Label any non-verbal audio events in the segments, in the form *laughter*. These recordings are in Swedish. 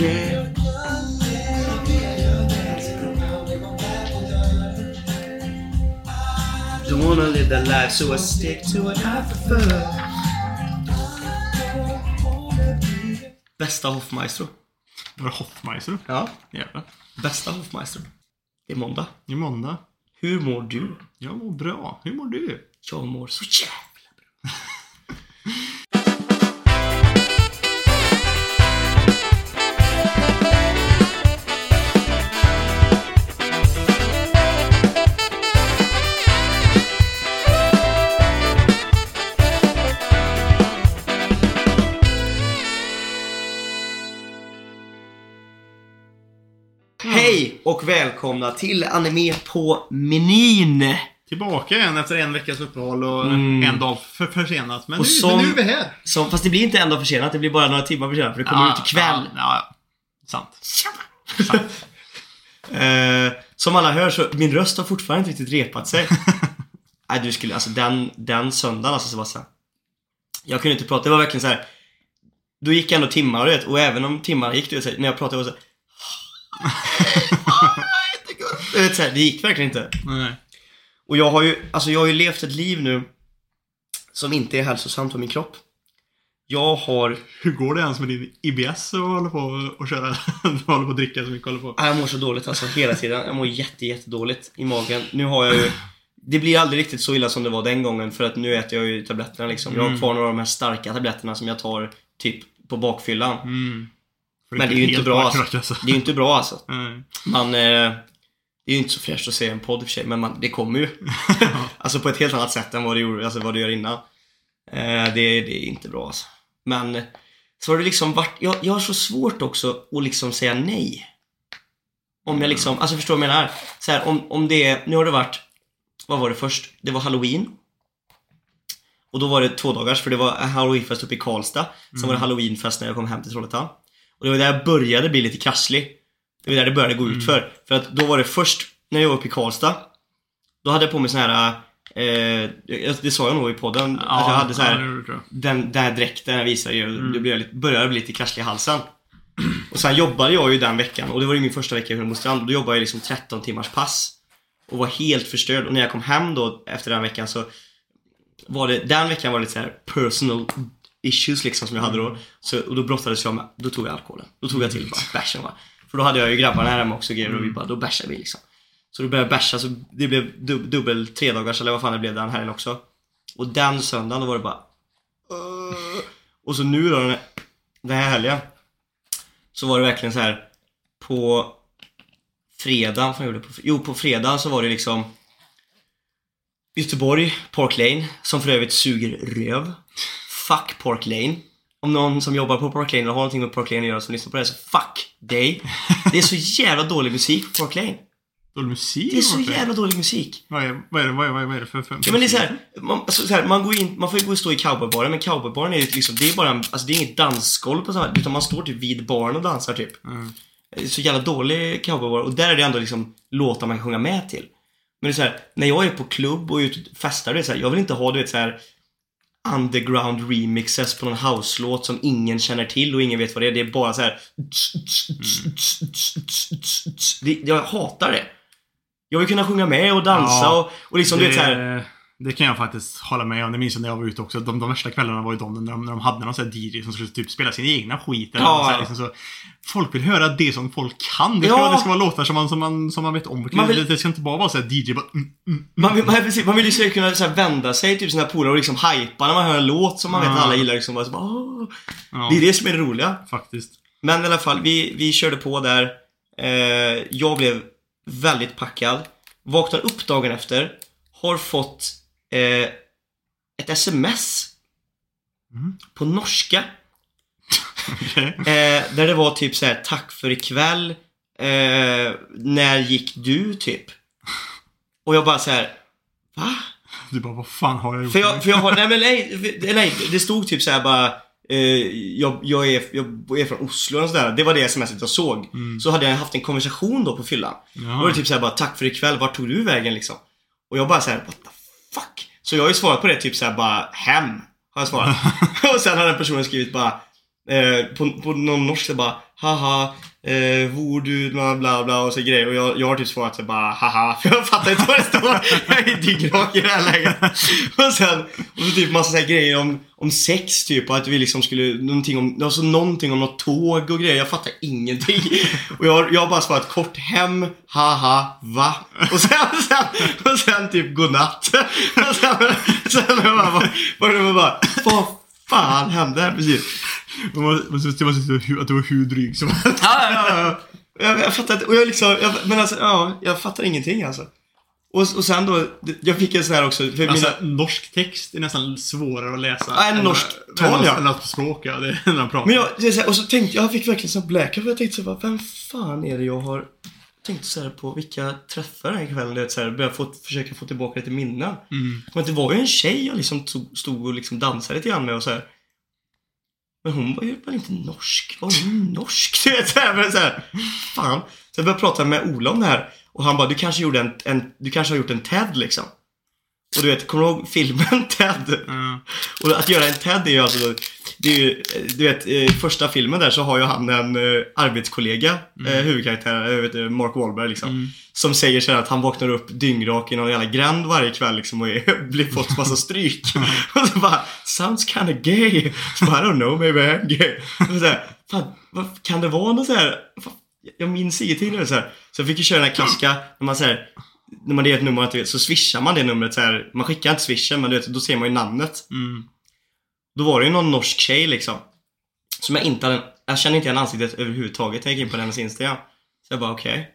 yeah. Don't wanna live that life so I stick to what I prefer. Bästa Hoffmaestro. Var det Hoffmeister? Ja. Jävlar. Bästa Hoffmaestro. Det är måndag. Det är måndag. Hur mår du? Jag mår bra. Hur mår du? Jag mår så jävla bra. *laughs* och välkomna till Anime på menyn! Tillbaka igen efter en veckas uppehåll och Mm. en dag för försenat. Men, Och nu, som- men nu är vi här. Som, fast det blir inte en dag försenat, det blir bara några timmar försenat för det kommer ut ikväll. Ja, ja, sant. *laughs* Eh, som alla hör så, min röst har fortfarande inte riktigt repat sig. *laughs* Nej du skulle, alltså den, den söndagen alltså Sebastian. Jag kunde inte prata, det var verkligen så här. Då gick ändå timmar du vet, och även om timmarna gick så här, när jag pratade var det så här, Du vet, så här, Det gick verkligen inte. Nej. Och jag har ju, alltså jag har ju levt ett liv nu som inte är hälsosamt för min kropp. Jag har, Hur går det ens med din IBS och håller på och köra? du *laughs* håller på att dricka så mycket håller på. Jag mår så dåligt alltså hela tiden. Jag mår jätte, jättedåligt i magen. Nu har jag ju det blir aldrig riktigt så illa som det var den gången för att nu äter jag ju tabletterna liksom. Jag har Mm. kvar några av de här starka tabletterna som jag tar typ på bakfyllan. Mm. För Men det är ju inte bra, vackert, alltså. alltså. Det är ju inte bra alltså. *laughs* Nej. Man, eh, det är ju inte så fräscht att se en podd i och för sig, men man, det kommer ju. *laughs* *laughs* alltså på ett helt annat sätt än vad det, gjorde, alltså vad det gör innan. Eh, det, det är inte bra alltså. Men så har det liksom varit, jag, jag har så svårt också att liksom säga nej. Om jag liksom, alltså förstår du vad jag menar? Så här, om, om det är, nu har det varit, vad var det först? Det var halloween. Och då var det två dagars för det var halloweenfest uppe i Karlstad. Sen var det halloweenfest när jag kom hem till Trollhättan. Och det var där jag började bli lite krasslig. Det var där det började gå ut för. För att då var det först, när jag var uppe i Karlstad. Då hade jag på mig sån här, eh, det sa jag nog i podden. att jag hade så ja, här, det gjorde jag. den där dräkten jag visade ju, det blev lite, började bli lite krasslig i halsen. *clears throat* Och sen jobbade jag ju den veckan och det var ju min första vecka i Hunnebostrand. Då jobbade jag liksom 13 timmars pass. Och var helt förstörd. Och när jag kom hem då efter den veckan så var det, den veckan var det lite så här personal issues liksom som jag hade då. Så, och då brottades jag med, då tog jag alkoholen. Då tog jag till bara bärsen va. För då hade jag ju grabbarna här hemma också grejer och vi bara, då bärsade vi liksom. Så då började jag bärsa så det blev dub, dubbel tredagars eller vad fan det blev den helgen också. Och den söndagen då var det bara. Och så nu då den här, den här helgen Så var det verkligen så här På Fredagen, vad gjorde på, jo på fredagen så var det liksom Göteborg, Park Lane, som för övrigt suger röv. Fuck Park Lane. Om någon som jobbar på Park Lane eller har någonting med Park Lane att göra som lyssnar på det här, så fuck dig. *laughs* Det är så jävla dålig musik på Park Lane. Dålig musik? Det är så jävla dålig musik. Vad är, vad är, det, vad är, vad är det för... för Ja men det är såhär, man, alltså, så här, man går in, man får ju gå och stå i cowboybaren men cowboybaren är ju liksom, det är bara en, alltså det är inget dansgolv på samma utan man står typ vid baren och dansar typ. Mm. Det är Så jävla dålig cowboybar och där är det ändå liksom låtar man kan sjunga med till. Men det är så här, när jag är på klubb och ute och festar, det är så här, jag vill inte ha du vet så här underground remixes på någon house-låt som ingen känner till och ingen vet vad det är. Det är bara så här. Jag hatar det. Jag vill kunna sjunga med och dansa Ja, och, och liksom du vet så här. Det, kan jag faktiskt hålla med om. Det minns jag när jag var ute också. De, de värsta kvällarna var ju de när de, när de hade någon sån här DJ som skulle typ spela sin egna skit. Eller Ja. så här, liksom så. Folk vill höra det som folk kan. Det ska, Ja. vara, det ska vara låtar som man, som man, som man vet om. Man vill- det, ska inte bara vara så här DJ bara... Mm, mm. Man vill, man, precis, man vill ju så kunna så vända sig till sina polare och liksom hypa när man hör en låt som man vet att alla gillar. Liksom, bara, så bara. Ja, Det är det som är det roliga. faktiskt. Men i alla fall, vi, vi körde på där. Eh, jag blev väldigt packad. Vaknar upp dagen efter. Har fått eh, ett sms. Mm. På norska. *laughs* Eh, där det var typ så här: tack för ikväll. Eh, när gick du? Typ. Och jag bara så här. Va? Du bara, vad fan har jag gjort? För jag, för jag har, nej men *laughs* nej, nej, det stod typ så här bara eh, jag, jag, är, jag är från Oslo och sådär. Det var det smset jag såg. Så hade jag haft en konversation då på fyllan. Ja. Då var det typ så här bara, tack för ikväll, vart tog du vägen liksom? Och jag bara så här, what the fuck? Så jag har ju svarat på det typ så här bara, hem. Har jag svarat. *laughs* och sen har den personen skrivit bara, Eh, på, på någon norsk så bara haha, eh, hvor du, bla bla bla och så grejer. Och jag, jag har typ svarat så bara haha, för jag fattar inte vad det står. Jag är dyngrak i det här läget. Och sen, och så typ massa så här grejer om, om sex typ och att vi liksom skulle, någonting om, alltså någonting om något tåg och grejer. Jag fattar ingenting. Och jag, jag har bara svarat kort hem, haha, va? Och sen, sen, och sen typ godnatt. Och sen, sen jag bara, bara, bara, bara vad fan hände precis? Man måste, man måste, att du var hur dryg som Ja, ja, ja. Jag, jag fattar inte, och jag liksom, jag, men alltså, ja, jag fattar ingenting alltså. Och, och sen då, jag fick en sån här också, för Alltså, mina, norsk text är nästan svårare att läsa. Ja, en norsk tal, ja. Än att språk, ja. Det är när han pratar. men jag, och så tänkte jag, fick verkligen sån blackout, för jag tänkte så bara, vem fan är det jag har tänkt så här på vilka träffar den här kvällen, du vet så här, börja få, försöka få tillbaka lite minnen. Mm. Men det var ju en tjej jag liksom tog, stod och liksom dansade lite grann med och så här. Men hon var ju väl inte norsk? Var hon norsk? *laughs* Du vet såhär, men så här, fan. Så jag började prata med Ola om det här och han bara, du kanske gjorde en, en du kanske har gjort en TED liksom. Och du vet, kommer du ihåg filmen *laughs* TED? Ja. Och att göra en TED är ju alltså, det är ju, du vet, i första filmen där så har ju han en eh, arbetskollega, eh, huvudkaraktär, jag vet, inte, Mark Wahlberg liksom. Mm. Som säger så här att han vaknar upp dyngrak i någon jävla gränd varje kväll liksom och är, *laughs* blir fått massa stryk. *laughs* och så bara, sounds kinda gay. Så bara, I don't know, maybe I'm gay. Och så här, fan, vad, kan det vara något så här, fan, jag minns ingenting nu så här. Så jag fick ju köra den här klassiska, när man säger när man ger ett nummer du vet, så swishar man det numret så här. Man skickar inte swishen men du vet, då ser man ju namnet. Mm. Då var det ju någon norsk tjej liksom. Som jag inte hade, jag kände inte igen ansiktet överhuvudtaget när jag gick in på hennes Instagram. Så jag bara okej.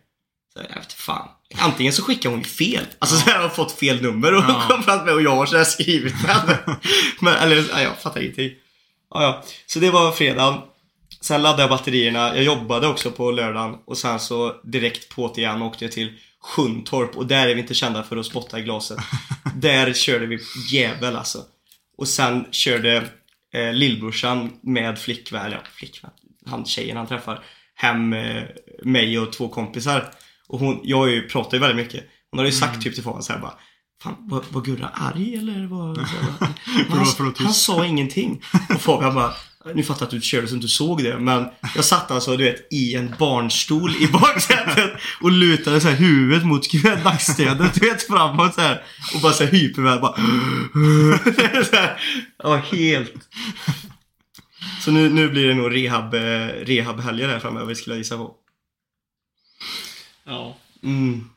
Så jag vet fan. Antingen så skickar hon ju fel. Alltså så här har fått fel nummer och Ja. *laughs* kom fram med och jag har så här skrivit med. *laughs* Men, eller, ja, jag fattar ingenting. Ja, ja. Så det var fredagen. Sen laddade jag batterierna. Jag jobbade också på lördagen och sen så direkt på igen åkte jag till Sjuntorp och där är vi inte kända för att spotta i glaset. *laughs* där körde vi jävel alltså. Och sen körde eh, lillbrorsan med flickvän, eller ja, flickvän, han tjejen han träffar, hem eh, mig och två kompisar. Och hon, jag ju, pratar ju väldigt mycket. Hon hade ju sagt typ till Fabian såhär bara Fan, var, var Gurra arg eller? *laughs* Så här, bara, Men han, tyst. han sa ingenting. Och Fabian bara nu fattar jag att du körde så du inte såg det, men jag satt alltså du vet i en barnstol i baksätet och lutade så här huvudet mot *laughs* nackstödet, du vet framåt så här och bara så här hyperväl bara *laughs* så här, Ja, helt Så nu, nu blir det nog rehab, eh, rehabhelger här framöver skulle jag gissa på. Ja. Mm.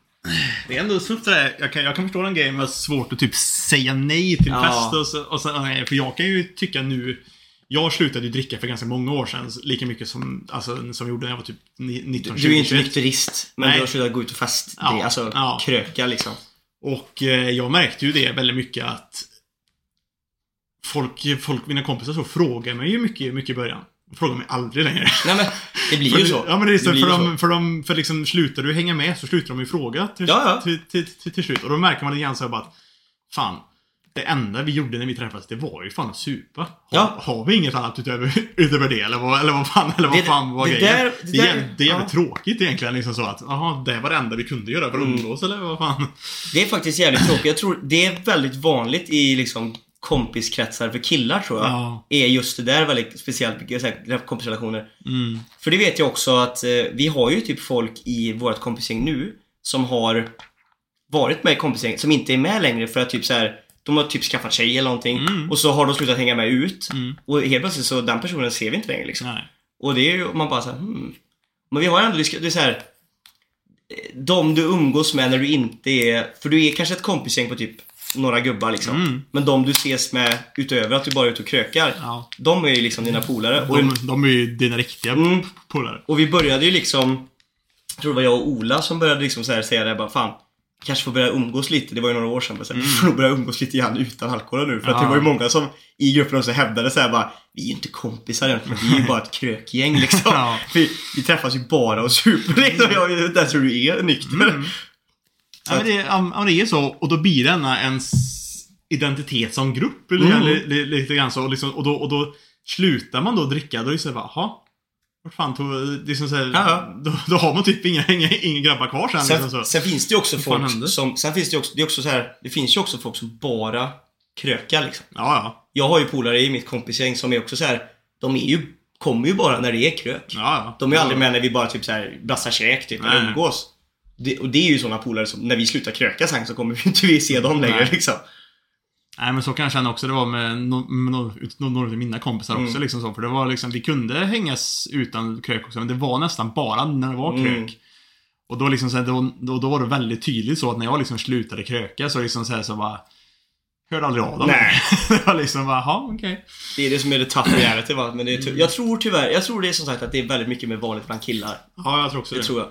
Det är ändå tufft det där. Jag kan, jag kan förstå den grejen med svårt att typ säga nej till Ja. fest och så, och så, nej, För jag kan ju tycka nu Jag slutade ju dricka för ganska många år sedan. Lika mycket som, alltså, som jag gjorde när jag var typ ni- 19, Du 20, är ju inte 21. nykterist, men Nej. du har slutat gå ut och fest. Ja, Det, alltså ja. kröka liksom. Och eh, jag märkte ju det väldigt mycket att Folk, folk mina kompisar så frågar mig ju mycket, mycket i början. Frågar mig aldrig längre. Nej men, det blir *laughs* För, ju så. Ja men det är så, blir för, de, för, de, för liksom slutar du hänga med så slutar de ju fråga till, Ja, ja. Till, till, till, till slut. Och då märker man lite grann så här bara att Fan, det enda vi gjorde när vi träffades, det var ju fan att supa. Har, Ja. har vi inget annat utöver, *laughs* utöver det? Eller vad, eller vad fan, eller vad Det- fan var det grejen? där- det det, är jävligt, det är jävligt ja. tråkigt egentligen. Liksom så att, jaha, det var det enda vi kunde göra för att Mm. umgås, eller vad fan? Det är faktiskt jävligt tråkigt. Jag tror det är väldigt vanligt i liksom kompiskretsar för killar tror jag. Ja. Är just det där väldigt speciellt, kompisrelationer. Mm. För det vet jag också att eh, vi har ju typ folk i vårt kompisgäng nu som har varit med i kompisgäng som inte är med längre för att typ så här de har typ skaffat tjej eller någonting Mm. och så har de slutat hänga med ut. Mm. Och helt plötsligt så den personen ser vi inte längre liksom. Nej. Och det är ju, man bara såhär, hmm. Men vi har ändå, det är så här. eh, De du umgås med när du inte är, för du är kanske ett kompisgäng på typ några gubbar liksom. Mm. Men de du ses med utöver att du bara är ute och krökar. Ja. De är ju liksom dina polare. Och, De, de är ju dina riktiga Mm. polare. och vi började ju liksom, jag tror det var jag och Ola som började liksom så här säga det här, bara fan. Kanske får börja umgås lite, det var ju några år sedan. Men så här, Vi får nog börja umgås lite grann utan alkohol nu. För att det Ja. var ju många som i gruppen också hävdade så här bara Vi är ju inte kompisar egentligen, vi är ju bara ett krökgäng liksom. *laughs* Ja. vi, vi träffas ju bara och super liksom. Jag är där tror du är nykter. Mm. Ja, men det, ja, men det är så. Och då blir denna ens identitet som grupp. Eller, Mm. li, li, lite grann så. Och, liksom, och, då, och då slutar man då dricka. Då är det så här bara. Vart fan tog... Det är som så här, Ja, då, då har man typ inga, inga, inga grabbar kvar sen. Sen, liksom så. sen finns det ju också folk som, sen finns det ju också, det är också så här, det finns ju också folk som bara krökar liksom. Ja, ja. Jag har ju polare i mitt kompisgäng som är också så här. de är ju kommer ju bara när det är krök. Ja, ja. De är ju aldrig med när vi bara typ såhär brassar käk typ, eller umgås. Det, och det är ju såna polare som, när vi slutar kröka sen så kommer vi inte vi se dem längre Nej. liksom. Nej men så kan jag känna också det var med, no, med no, no, några av mina kompisar också Mm. liksom så. För det var liksom, vi kunde hängas utan krök också, men det var nästan bara när det var Mm. krök. Och då liksom så här, då, då, då var det väldigt tydligt så att när jag liksom slutade kröka så liksom så här, så bara Hörde aldrig av dem. Nej. *laughs* det var liksom bara, jaha okej. Det är det som är det tough reality va. Men det är Mm. jag tror tyvärr, jag tror det är som sagt att det är väldigt mycket mer vanligt bland killar. Ja, jag tror också Det det. tror jag.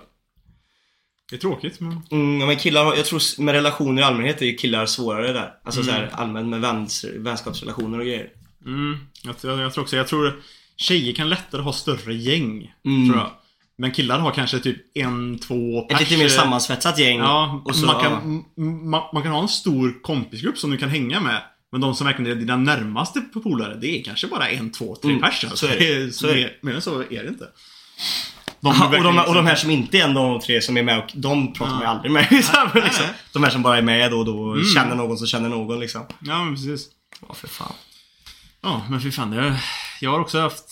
Det är tråkigt men... Mm, ja, men killar jag tror med relationer i allmänhet är ju killar svårare där. Alltså Mm. så här, allmänt med väns, vänskapsrelationer och grejer. Mm, jag, jag, jag tror också, jag tror tjejer kan lättare ha större gäng. Mm. Tror jag. Men killar har kanske typ en, två Ett lite mer sammansvetsat gäng. Ja, och så, man, kan, ja. man, man kan ha en stor kompisgrupp som du kan hänga med. Men de som verkligen är dina närmaste polare, det är kanske bara en, två, tre Mm, pers. så är det. Så är det. än så är det inte. De Aha, och, de, och de här liksom- som inte är en av de tre som är med och de pratar man ju Ja. aldrig med. *laughs* liksom. nej. De här som bara är med då och då Mm. känner någon som känner någon liksom. Ja, men precis. Ja, för fan. Ja, men fy fan. Det, jag har också haft...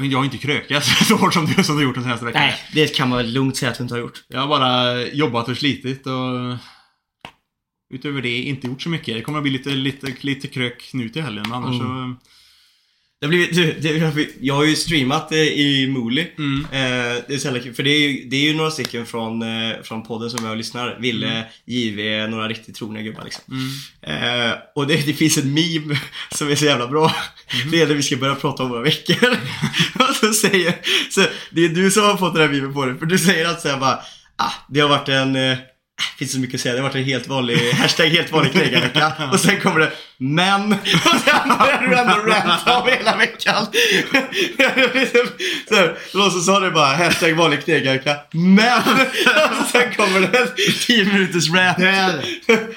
Jag har inte krökat *laughs* så hårt som du, som du gjort den senaste veckan. Nej, det kan man väl lugnt säga att du inte har gjort. Jag har bara jobbat och slitit och... Utöver det inte gjort så mycket. Det kommer att bli lite, lite, lite krök nu till helgen, men annars Mm. Det har blivit, det, jag har ju streamat eh, i Mooli. Mm. Eh, det är så jävla kul, för det är, ju, det är ju några stycken från, eh, från podden som jag lyssnar. Ville, JV, några riktigt trogna gubbar liksom. Mm. Och det, det finns en meme *laughs* som är så jävla bra. *laughs* Det är när vi ska börja prata om våra veckor. *laughs* och så säger, så det är du som har fått den här memen på det, för du säger att säga bara, ah, det har varit en, finns så mycket att säga, det har varit en helt vanlig, *laughs* hashtag helt vanlig knegarvecka. Och sen kommer det, men, *laughs* och sen börjar du ändå ranta om hela veckan. *laughs* så, här, sa du bara, hashtag vanlig knegarvecka, men, och sen kommer det en 10 minuters rant. Där,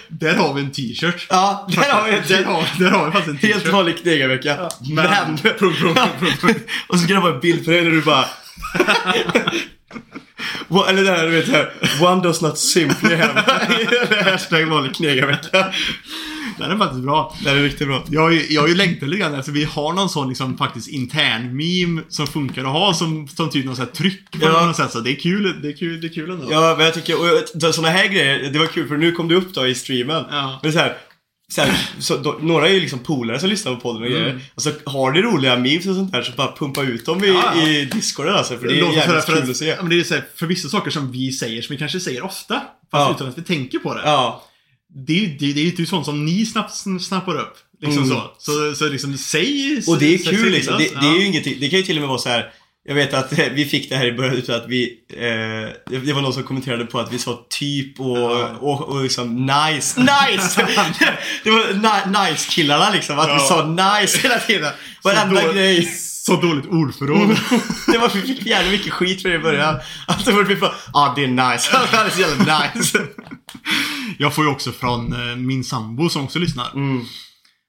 där har vi en t-shirt. Ja, där har vi en Där har, där har vi faktiskt en t-shirt. Helt vanlig knegarvecka. Men... men- punkt. och så ska det vara en bild på dig när du bara... Eller det här, du vet det här. One does not simply have. *laughs* Hashtag vanlig knegarvecka. Den är faktiskt bra. Det här är riktigt bra. Jag har ju, jag har ju längtat lite grann, alltså vi har någon sån liksom faktiskt intern meme som funkar att ha som, som typ någon sån här tryck på Ja. något sätt. Så det är kul, det är kul, det är kul ändå. Ja, men jag tycker, och sådana här grejer, det var kul för nu kom du upp då i streamen. Ja. Men så här, här, så då, några är ju liksom polare som lyssnar på podden och grejer. Och så har ni roliga memes och sånt där så bara pumpa ut dem i, Ja, ja. i discorden alltså. För det är jävligt sådär kul att se. Ja, men det är så här, för vissa saker som vi säger, som vi kanske säger ofta, fast Ja. utan att vi tänker på det. Ja. Det, är ju- det, det är ju typ sånt som ni snabbt, snappar upp. Liksom Mm. så. så. Så liksom, säg... Och det är kul liksom. Det, det är ju ingenting. Det kan ju till och med vara så här. Jag vet att eh, vi fick det här i början utav att vi, eh, det- var någon som kommenterade på att vi sa typ och, Ja. och, och liksom nice. Nice! *laughs* det var ni, nice killarna liksom. Att vi Ja. sa nice hela tiden. Så Varenda grej. Så dåligt ordförråd. *laughs* Det var, vi fick jävligt mycket skit för det i början. Att det var vi bara, ah, det är nice. *laughs* Det är så jävla nice. Jag får ju också från eh, min sambo som också lyssnar. Mm.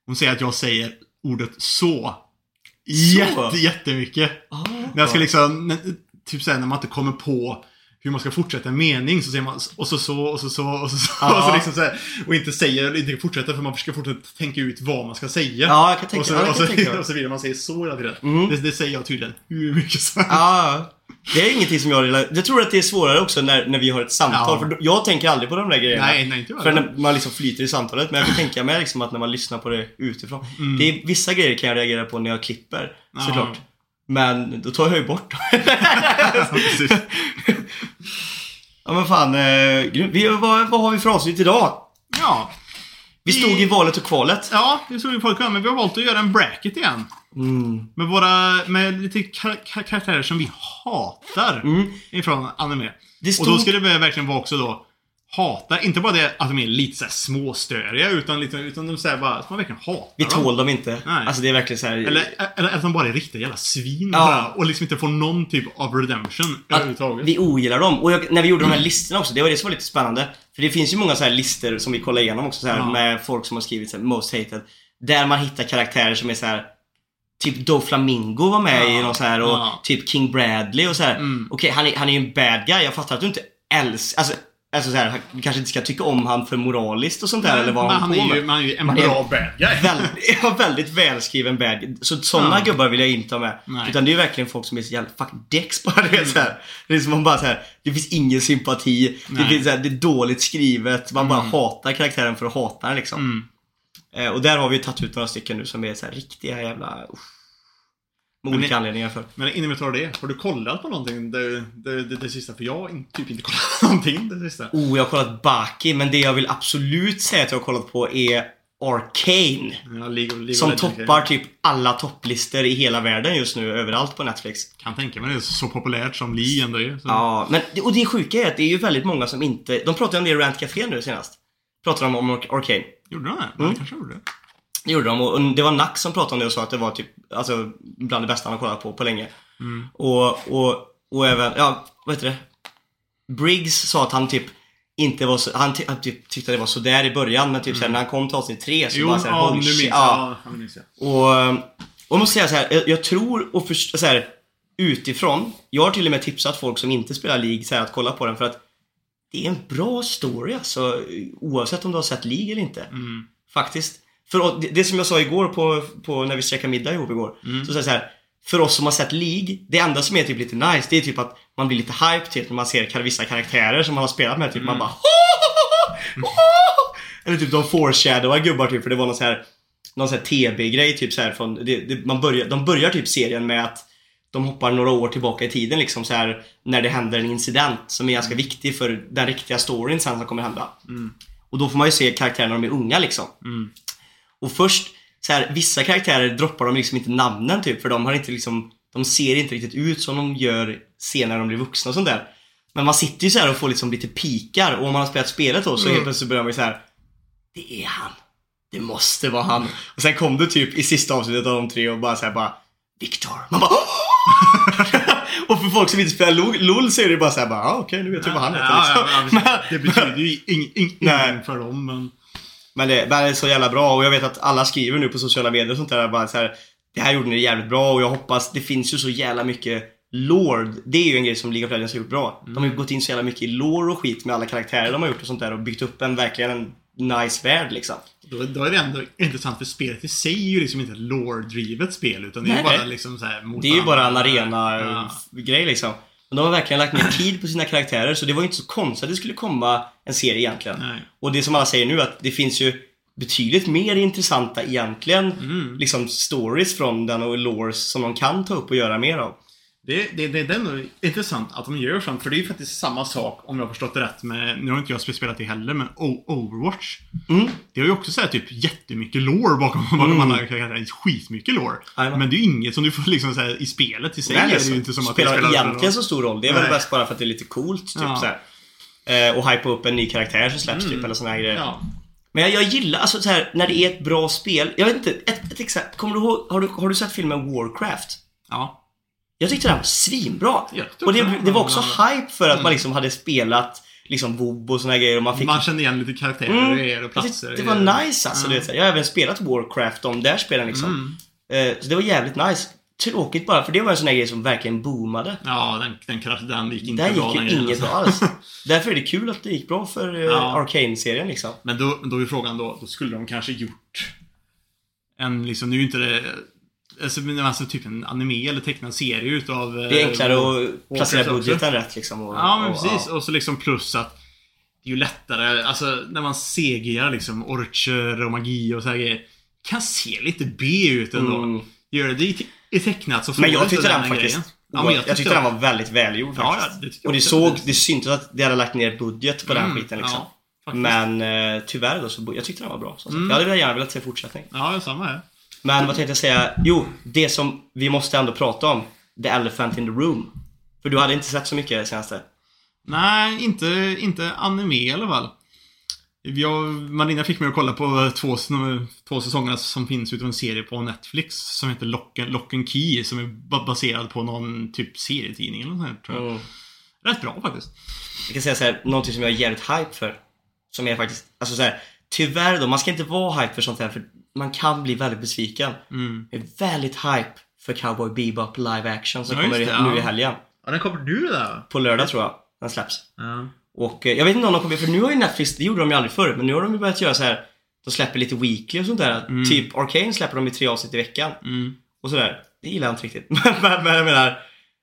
Hon säger att jag säger ordet så. Jätte, jättemycket. Ah, När jag ska liksom, typ såhär när man inte kommer på hur man ska fortsätta en mening så säger man och så så och så så och så så. Ja. Och, *laughs* så liksom så här, och inte säger, inte fortsätter för man ska fortsätta tänka ut vad man ska säga. Ja, jag kan tänka- och så, ja, jag och så, tänka *laughs* och så vidare. Man säger så hela tiden. Mm. Det, det säger jag tydligen hur mycket som helst. Ja, det är ingenting som jag rela- Jag tror att det är svårare också när, när vi har ett samtal. Ja. För då- jag tänker aldrig på de där grejerna. Nej, nej, inte För när man liksom flyter i samtalet. Men jag kan tänka mig liksom att när man lyssnar på det utifrån. Mm. Det är, vissa grejer kan jag reagera på när jag klipper. Ja. Såklart. Men då tar jag ju bort dem. *laughs* Ja men fan, eh, vi, vad, vad har vi för avsnitt idag? Ja. Vi stod i valet och kvalet. Ja, det såg vi på men vi har valt att göra en bracket igen. Mm. Med våra, med lite kar kar karaktärer som vi hatar Mm. ifrån anime. Det Och stod... då ska det verkligen vara också då hata, inte bara det att de är lite så här småstöriga utan, lite, utan de säger bara man verkligen hatar Vi tål dem inte. Nej. Alltså det är verkligen så här. Eller, eller att de bara är riktiga jävla svin Ja. bara, och liksom inte får någon typ av redemption att överhuvudtaget. vi ogillar dem. Och jag, när vi gjorde de här listorna också, det var det som var lite spännande. För det finns ju många så här listor som vi kollar igenom också så här, Ja. med folk som har skrivit så här, most hated. Där man hittar karaktärer som är så här. Typ Do Flamingo var med Ja. i någon så här och Ja. typ King Bradley och så här. Mm. Okej, han, är, han är ju en bad guy. Jag fattar att du inte älskar... Alltså, Alltså så här, du kanske inte ska tycka om han för moraliskt och sånt där eller vad Men han han är på ju, med. man är ju en Man är- bra bad guy. *laughs* Väldigt, ja, väldigt välskriven bad guy. Så sådana Ja. gubbar vill jag inte ha med. Nej. Utan det är ju verkligen folk som är så jävla fucking däcks bara. Det är, så här, det är som man bara så här, det finns ingen sympati. Det, finns, så här, det är dåligt skrivet. Man bara Mm. hatar karaktären för att hata den liksom. Mm. Eh, och där har vi ju tagit ut några stycken nu som är så här riktiga jävla... Uff, med olika anledningar för. Men innan vi tar det, har du kollat på någonting det, det, det, det sista? För jag har in- typ inte kollat *laughs* någonting det sista. Oh, jag har kollat Baki, men det jag vill absolut säga att jag har kollat på är Arcane. Ja, League League Som toppar typ alla topplistor i hela världen just nu, överallt på Netflix. Kan tänka mig det är så populärt som Lee ändå är. Så. Ja, men, och det sjuka är att det är ju väldigt många som inte... De pratade om det i Rant Café nu senast. Pratade de om Ar- Arcane. Gjorde de det? Mm. Kanske gjorde det. Det gjorde de och det var Nack som pratade om det och sa att det var typ, alltså bland det bästa han har kollat på på länge. Mm. Och, och, och även, ja, vad heter det? Briggs sa att han typ inte var så, han, han typ tyckte det var sådär i början men typ såhär, när han kom till avsnitt tre så Jo, bara såhär, ja, nu minns jag. ja. Ja, nu minns jag. Och, och jag måste säga så här, jag, jag tror och först, så här, utifrån, jag har till och med tipsat folk som inte spelar League så här, att kolla på den för att det är en bra story alltså, oavsett om du har sett League eller inte. Mm. Faktiskt. För det, det som jag sa igår på, på när vi käkade middag ihop igår. Mm. Så sa jag så här, för oss som har sett League, det enda som är typ lite nice, det är typ att man blir lite hype typ när man ser vissa karaktärer som man har spelat med. Typ man bara *laughs* Eller typ de foreshadowar gubbar typ, för det var någon så här någon sån här TB-grej typ så här från, det, det, man börjar, de börjar typ serien med att de hoppar några år tillbaka i tiden liksom så här när det händer en incident som är ganska viktig för den riktiga storyn sen som kommer hända. Mm. Och då får man ju se karaktärerna när de är unga liksom. Mm. Och först, så här, vissa karaktärer droppar de liksom inte namnen typ för de har inte liksom, de ser inte riktigt ut som de gör senare när de blir vuxna och sånt där. Men man sitter ju så här och får liksom lite pikar och om man har spelat spelet då så Mm. helt plötsligt börjar man ju så här. Det är han. Det måste vara han. Och sen kom du typ i sista avsnittet av de tre och bara så här bara Viktor. Man bara *laughs* Och för folk som inte spelar LOL, så är det bara så här bara, ah, okej nu vet jag vad han heter Ja, liksom. ja, ja, *laughs* Men- det betyder ju ingenting för dem, men... Men det, det är så jävla bra och jag vet att alla skriver nu på sociala medier och sånt där bara så här. Det här gjorde ni jävligt bra och jag hoppas, det finns ju så jävla mycket Lord, det är ju en grej som League of Legends har gjort bra. De har ju gått in så jävla mycket i lore och skit med alla karaktärer de har gjort och sånt där och byggt upp en verkligen en nice värld liksom. Då, då är det ändå intressant för spelet i sig är ju liksom inte ett lore-drivet spel utan det är ju bara liksom så här Det är ju bara en arena-grej liksom. Men de har verkligen lagt ner tid på sina karaktärer så det var ju inte så konstigt att det skulle komma en serie egentligen. Nej. Och det som alla säger nu att det finns ju betydligt mer intressanta egentligen Mm. liksom stories från den och lores som de kan ta upp och göra mer av. Det, det, det, det är ändå intressant att de gör sånt, för det är ju faktiskt samma sak om jag har förstått det rätt med, nu har inte jag spelat det heller, men Overwatch. Mm. Det har ju också så här, typ jättemycket lore bakom, *laughs* bakom Mm. alla karaktärer. Skitmycket lore. Jajamän. Men det är ju inget som du får liksom så här, i spelet i sig Nej, är det det ju inte som att spelar det spelar egentligen så stor roll. Det är väl Nej. bäst bara för att det är lite coolt typ Ja. så här. Eh, och hypa upp en ny karaktär som släpps Mm. typ eller såna här grejer. Ja. Men jag, jag gillar, alltså så här, när det är ett bra spel. Jag vet inte, ett, ett exempel. Kommer du ihåg, har du, har du sett filmen Warcraft? Ja. Jag tyckte den var svinbra. Och det, det var också den hype för att Mm. man liksom hade spelat liksom WoW och såna grejer och man fick... Man känner igen lite karaktärer Mm. och platser. tyckte det var nice alltså. Ja. Du jag har även spelat Warcraft om där spelen liksom. Mm. Eh, så det var jävligt nice. Tråkigt bara, för det var en sån här grej som verkligen boomade. Ja, den, den, krasch, den gick inte Där bra gick ju den inget alltså. bra alls. *laughs* Därför är det kul att det gick bra för uh, Ja. Arcane-serien liksom. Men då, då är frågan då, då skulle de kanske gjort en liksom, nu är ju inte det Alltså, alltså typ en anime eller tecknad serie utav... Det är enklare att placera budgeten rätt liksom. Och, Ja, men och, precis. ja. Och så liksom plus att det är ju lättare, alltså när man CGar liksom orcher och magi och så här grejer. Kan se lite B ut ändå. Mm. Gör det i, te- i tecknat så får Men jag tyckte den här faktiskt... grejen. Ja, men jag, tyckte den var väldigt välgjord faktiskt. ja, det jag och det såg, det syntes att det hade lagt ner budget på den Mm, skiten liksom. ja. Men eh, tyvärr då så, jag tyckte den var bra. Sagt. Mm. Jag hade gärna velat se fortsättning. Ja, samma här. Men vad tänkte jag säga? Jo, det som vi måste ändå prata om. The Elephant in the Room. För du hade inte sett så mycket senaste. Nej, inte, inte anime i alla fall. Jag, Marina fick mig att kolla på två, två säsonger som finns utav en serie på Netflix som heter Lock and, Lock and Key som är ba- baserad på någon typ serietidning eller något sånt tror jag. Mm. Rätt bra faktiskt. Jag kan säga så här, någonting som jag är jävligt hype för. Som är faktiskt, alltså så här, tyvärr då, man ska inte vara hype för sånt här för man kan bli väldigt besviken. Mm. Jag är väldigt hype för Cowboy Bebop live action som Ja, kommer det, nu ja. i helgen. Ja, den kommer nu där På lördag tror jag den släpps. Ja. Och eh, jag vet inte om de kommer, för nu har ju Netflix, det gjorde de ju aldrig förr, men nu har de ju börjat göra så här. De släpper lite weekly och sånt där. Typ Arcane släpper de i tre avsnitt i veckan. Mm. Och sådär. Det gillar jag inte riktigt. *laughs* men, men jag menar.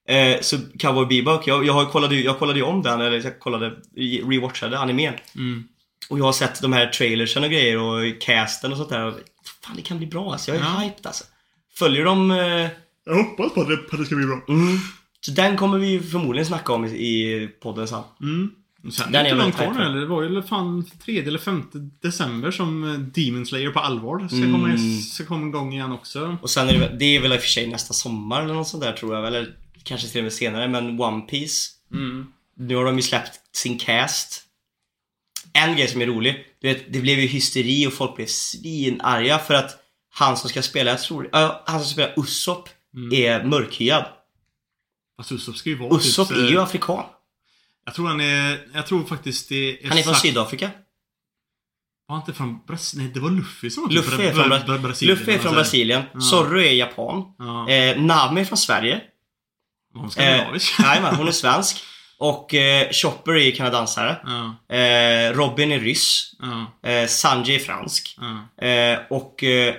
Eh, så Cowboy Bebop, jag, jag, har kollade, jag kollade ju om den, eller jag kollade, rewatchade animen. Mm. Och jag har sett de här trailersen och grejer och casten och sånt där. Fan det kan bli bra alltså. Jag är Ja. hyped alltså. Följer de... Eh, Jag hoppas på att det, på att det ska bli bra. mm. Så den kommer vi förmodligen snacka om i, i podden sen. Mm. Sen Den är inte långt kvar nu hype eller? Det var ju fan 3 eller 5 december som eh, Demon Slayer på allvar ska, Mm. komma, ska komma igång igen också. Och sen är det, väl- det är väl i och för sig nästa sommar eller något sånt där tror jag. Eller kanske till och med senare. Men One Piece Mm. Nu har de ju släppt sin cast. En grej som är rolig, du vet, det blev ju hysteri och folk blev svinarga för att han som ska spela, jag tror, ja, han som spelar Usopp är mörkhyad. Fast Usopp ska ju vara Usopp typ, är eh, ju afrikan. Jag tror han är... Jag tror faktiskt det är... Han är från Sydafrika. Var han inte från Brasilien? Nej, det var Luffy som var Luffy Bra- är från, Bra- Bra- Bra- Brasilien. Luffy är från. Brasilien. Zorro är japan. Ja. Eh, Nami är från Sverige. Hon är Eh, skandinavisk. Jajamän, hon är svensk. *laughs* Och eh, Chopper är kanadensare. Ja. Eh, Robin är ryss. Ja. Eh, Sanji är fransk. Eh, och eh,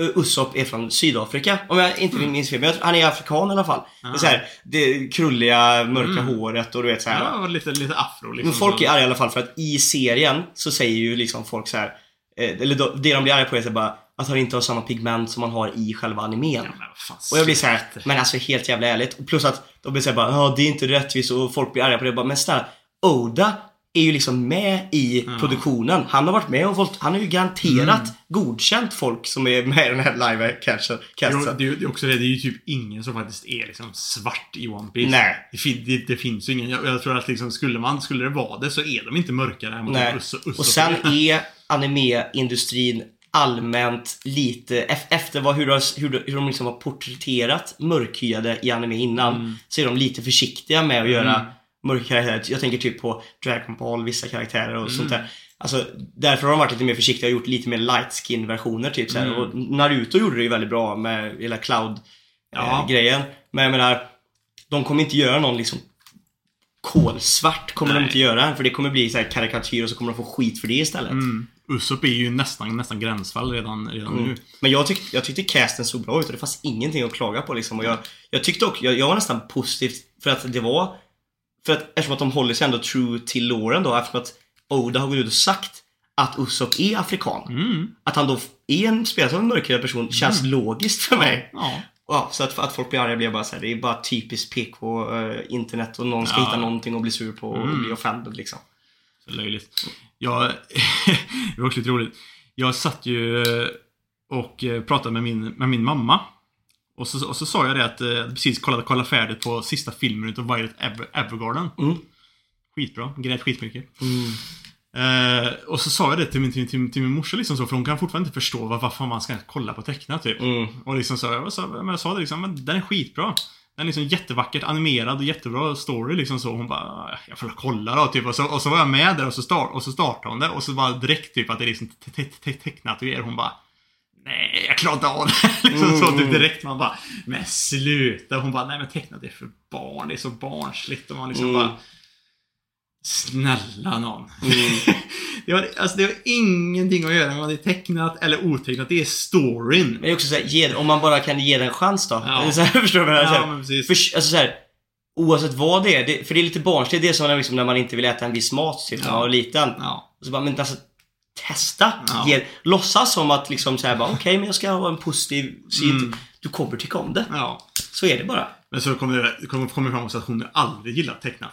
Usopp är från Sydafrika. Om jag inte minns fel. Men jag han är afrikan i alla fall. Det är så här, det krulliga, mörka håret och du vet så här. Ja, lite, lite afro liksom. Men folk är arga i alla fall för att i serien så säger ju liksom folk så här. Eh, eller det de blir arga på är så bara att han inte har samma pigment som man har i själva animen. Ja, fan, Och jag blir så här, sluta. men alltså helt jävla ärligt. Och plus att de blir såhär bara, ja det är inte rättvist och folk blir arga på det. Jag Bara, men snälla, Oda är ju liksom med i produktionen. Han har varit med och valt, han har ju garanterat Mm. godkänt folk som är med i den här live casten. Det det, är, också det, det är ju typ ingen som faktiskt är liksom svart i One Piece. Nej. Det, det, det finns ju ingen. Jag, jag tror att liksom, skulle man, skulle det vara det så är de inte mörkare än vad Nej. Usopp- Usopp Och sen är. är anime-industrin allmänt lite, ef- efter vad, hur, de hur, de- hur de liksom har porträtterat mörkhyade i anime innan, Mm. så är de lite försiktiga med att göra mörka karaktärer. Jag tänker typ på Dragon Ball, vissa karaktärer och sånt Mm. där. Alltså, därför har de varit lite mer försiktiga och gjort lite mer light skin versioner typ så. Mm. Och Naruto gjorde det ju väldigt bra med hela cloud Ja. eh, grejen. Men jag menar, de kommer inte göra någon liksom kolsvart kommer de Nej. inte göra. För det kommer bli så här karikatyr och så kommer de få skit för det istället. Mm. Usopp är ju nästan, nästan gränsfall redan, redan Mm. nu. Men jag, tyck, jag tyckte casten såg bra ut och det fanns ingenting att klaga på liksom. Och jag, jag tyckte också, jag, jag var nästan positiv för att det var För att eftersom att de håller sig ändå true till låren då eftersom att Oda har gått ut och sagt att Usopp är afrikan. Mm. Att han då är en spelare som en mörkhyad person känns logiskt för mig. Ja. Ja, så att, att folk blir arga blir bara såhär, det är bara typiskt PK eh, internet och någon ska Ja. hitta någonting och bli sur på och Mm. bli offended liksom. Så löjligt. Jag, *laughs* det var också lite roligt. Jag satt ju eh, och eh, pratade med min, med min mamma. Och så, och så sa jag det att jag precis kollade, kollade färdigt på sista filmen utav Violet Ever, Evergarden. Mm. Skitbra. Grät skitmycket. Eh, och så sa jag det till min, till, till, till min morsa liksom så, för hon kan fortfarande inte förstå var, varför man ska kolla på tecknat typ. Mm. Och liksom så, jag, sa, jag sa det liksom, men den är skitbra. Den är liksom jättevackert animerad och jättebra story liksom så. Hon bara, jag får kolla då typ. Och så, och så var jag med där och så, start, och så startade hon det. Och så var det direkt typ att det är liksom te- te- te- tecknat och grejer. Hon bara, nej jag klarar inte av det. *laughs* liksom så typ direkt. Man bara, men sluta. Hon bara, nej men tecknat är för barn. Det är så barnsligt. Och man liksom Mm. bara, snälla någon. Mm. *laughs* det, var, alltså, det har ingenting att göra med om det är tecknat eller otecknat. Det är storyn. Men det är också såhär, ge, om man bara kan ge den en chans då. Ja. *laughs* Så här, förstår du vad jag menar? Så Ja, här, men precis. för, alltså så här, Oavsett vad det är, det, för det är lite barnsligt, det är som när, liksom, när man inte vill äta en viss mat typ, när man var liten. Ja. Och så bara, men alltså testa. Ja. Ge, låtsas som att liksom såhär bara, okej men jag ska ha en positiv syn. Mm. Du kommer tycka om det. ja. Så är det bara. Men så kommer det, det kommer, kommer fram också att hon aldrig gillat tecknat.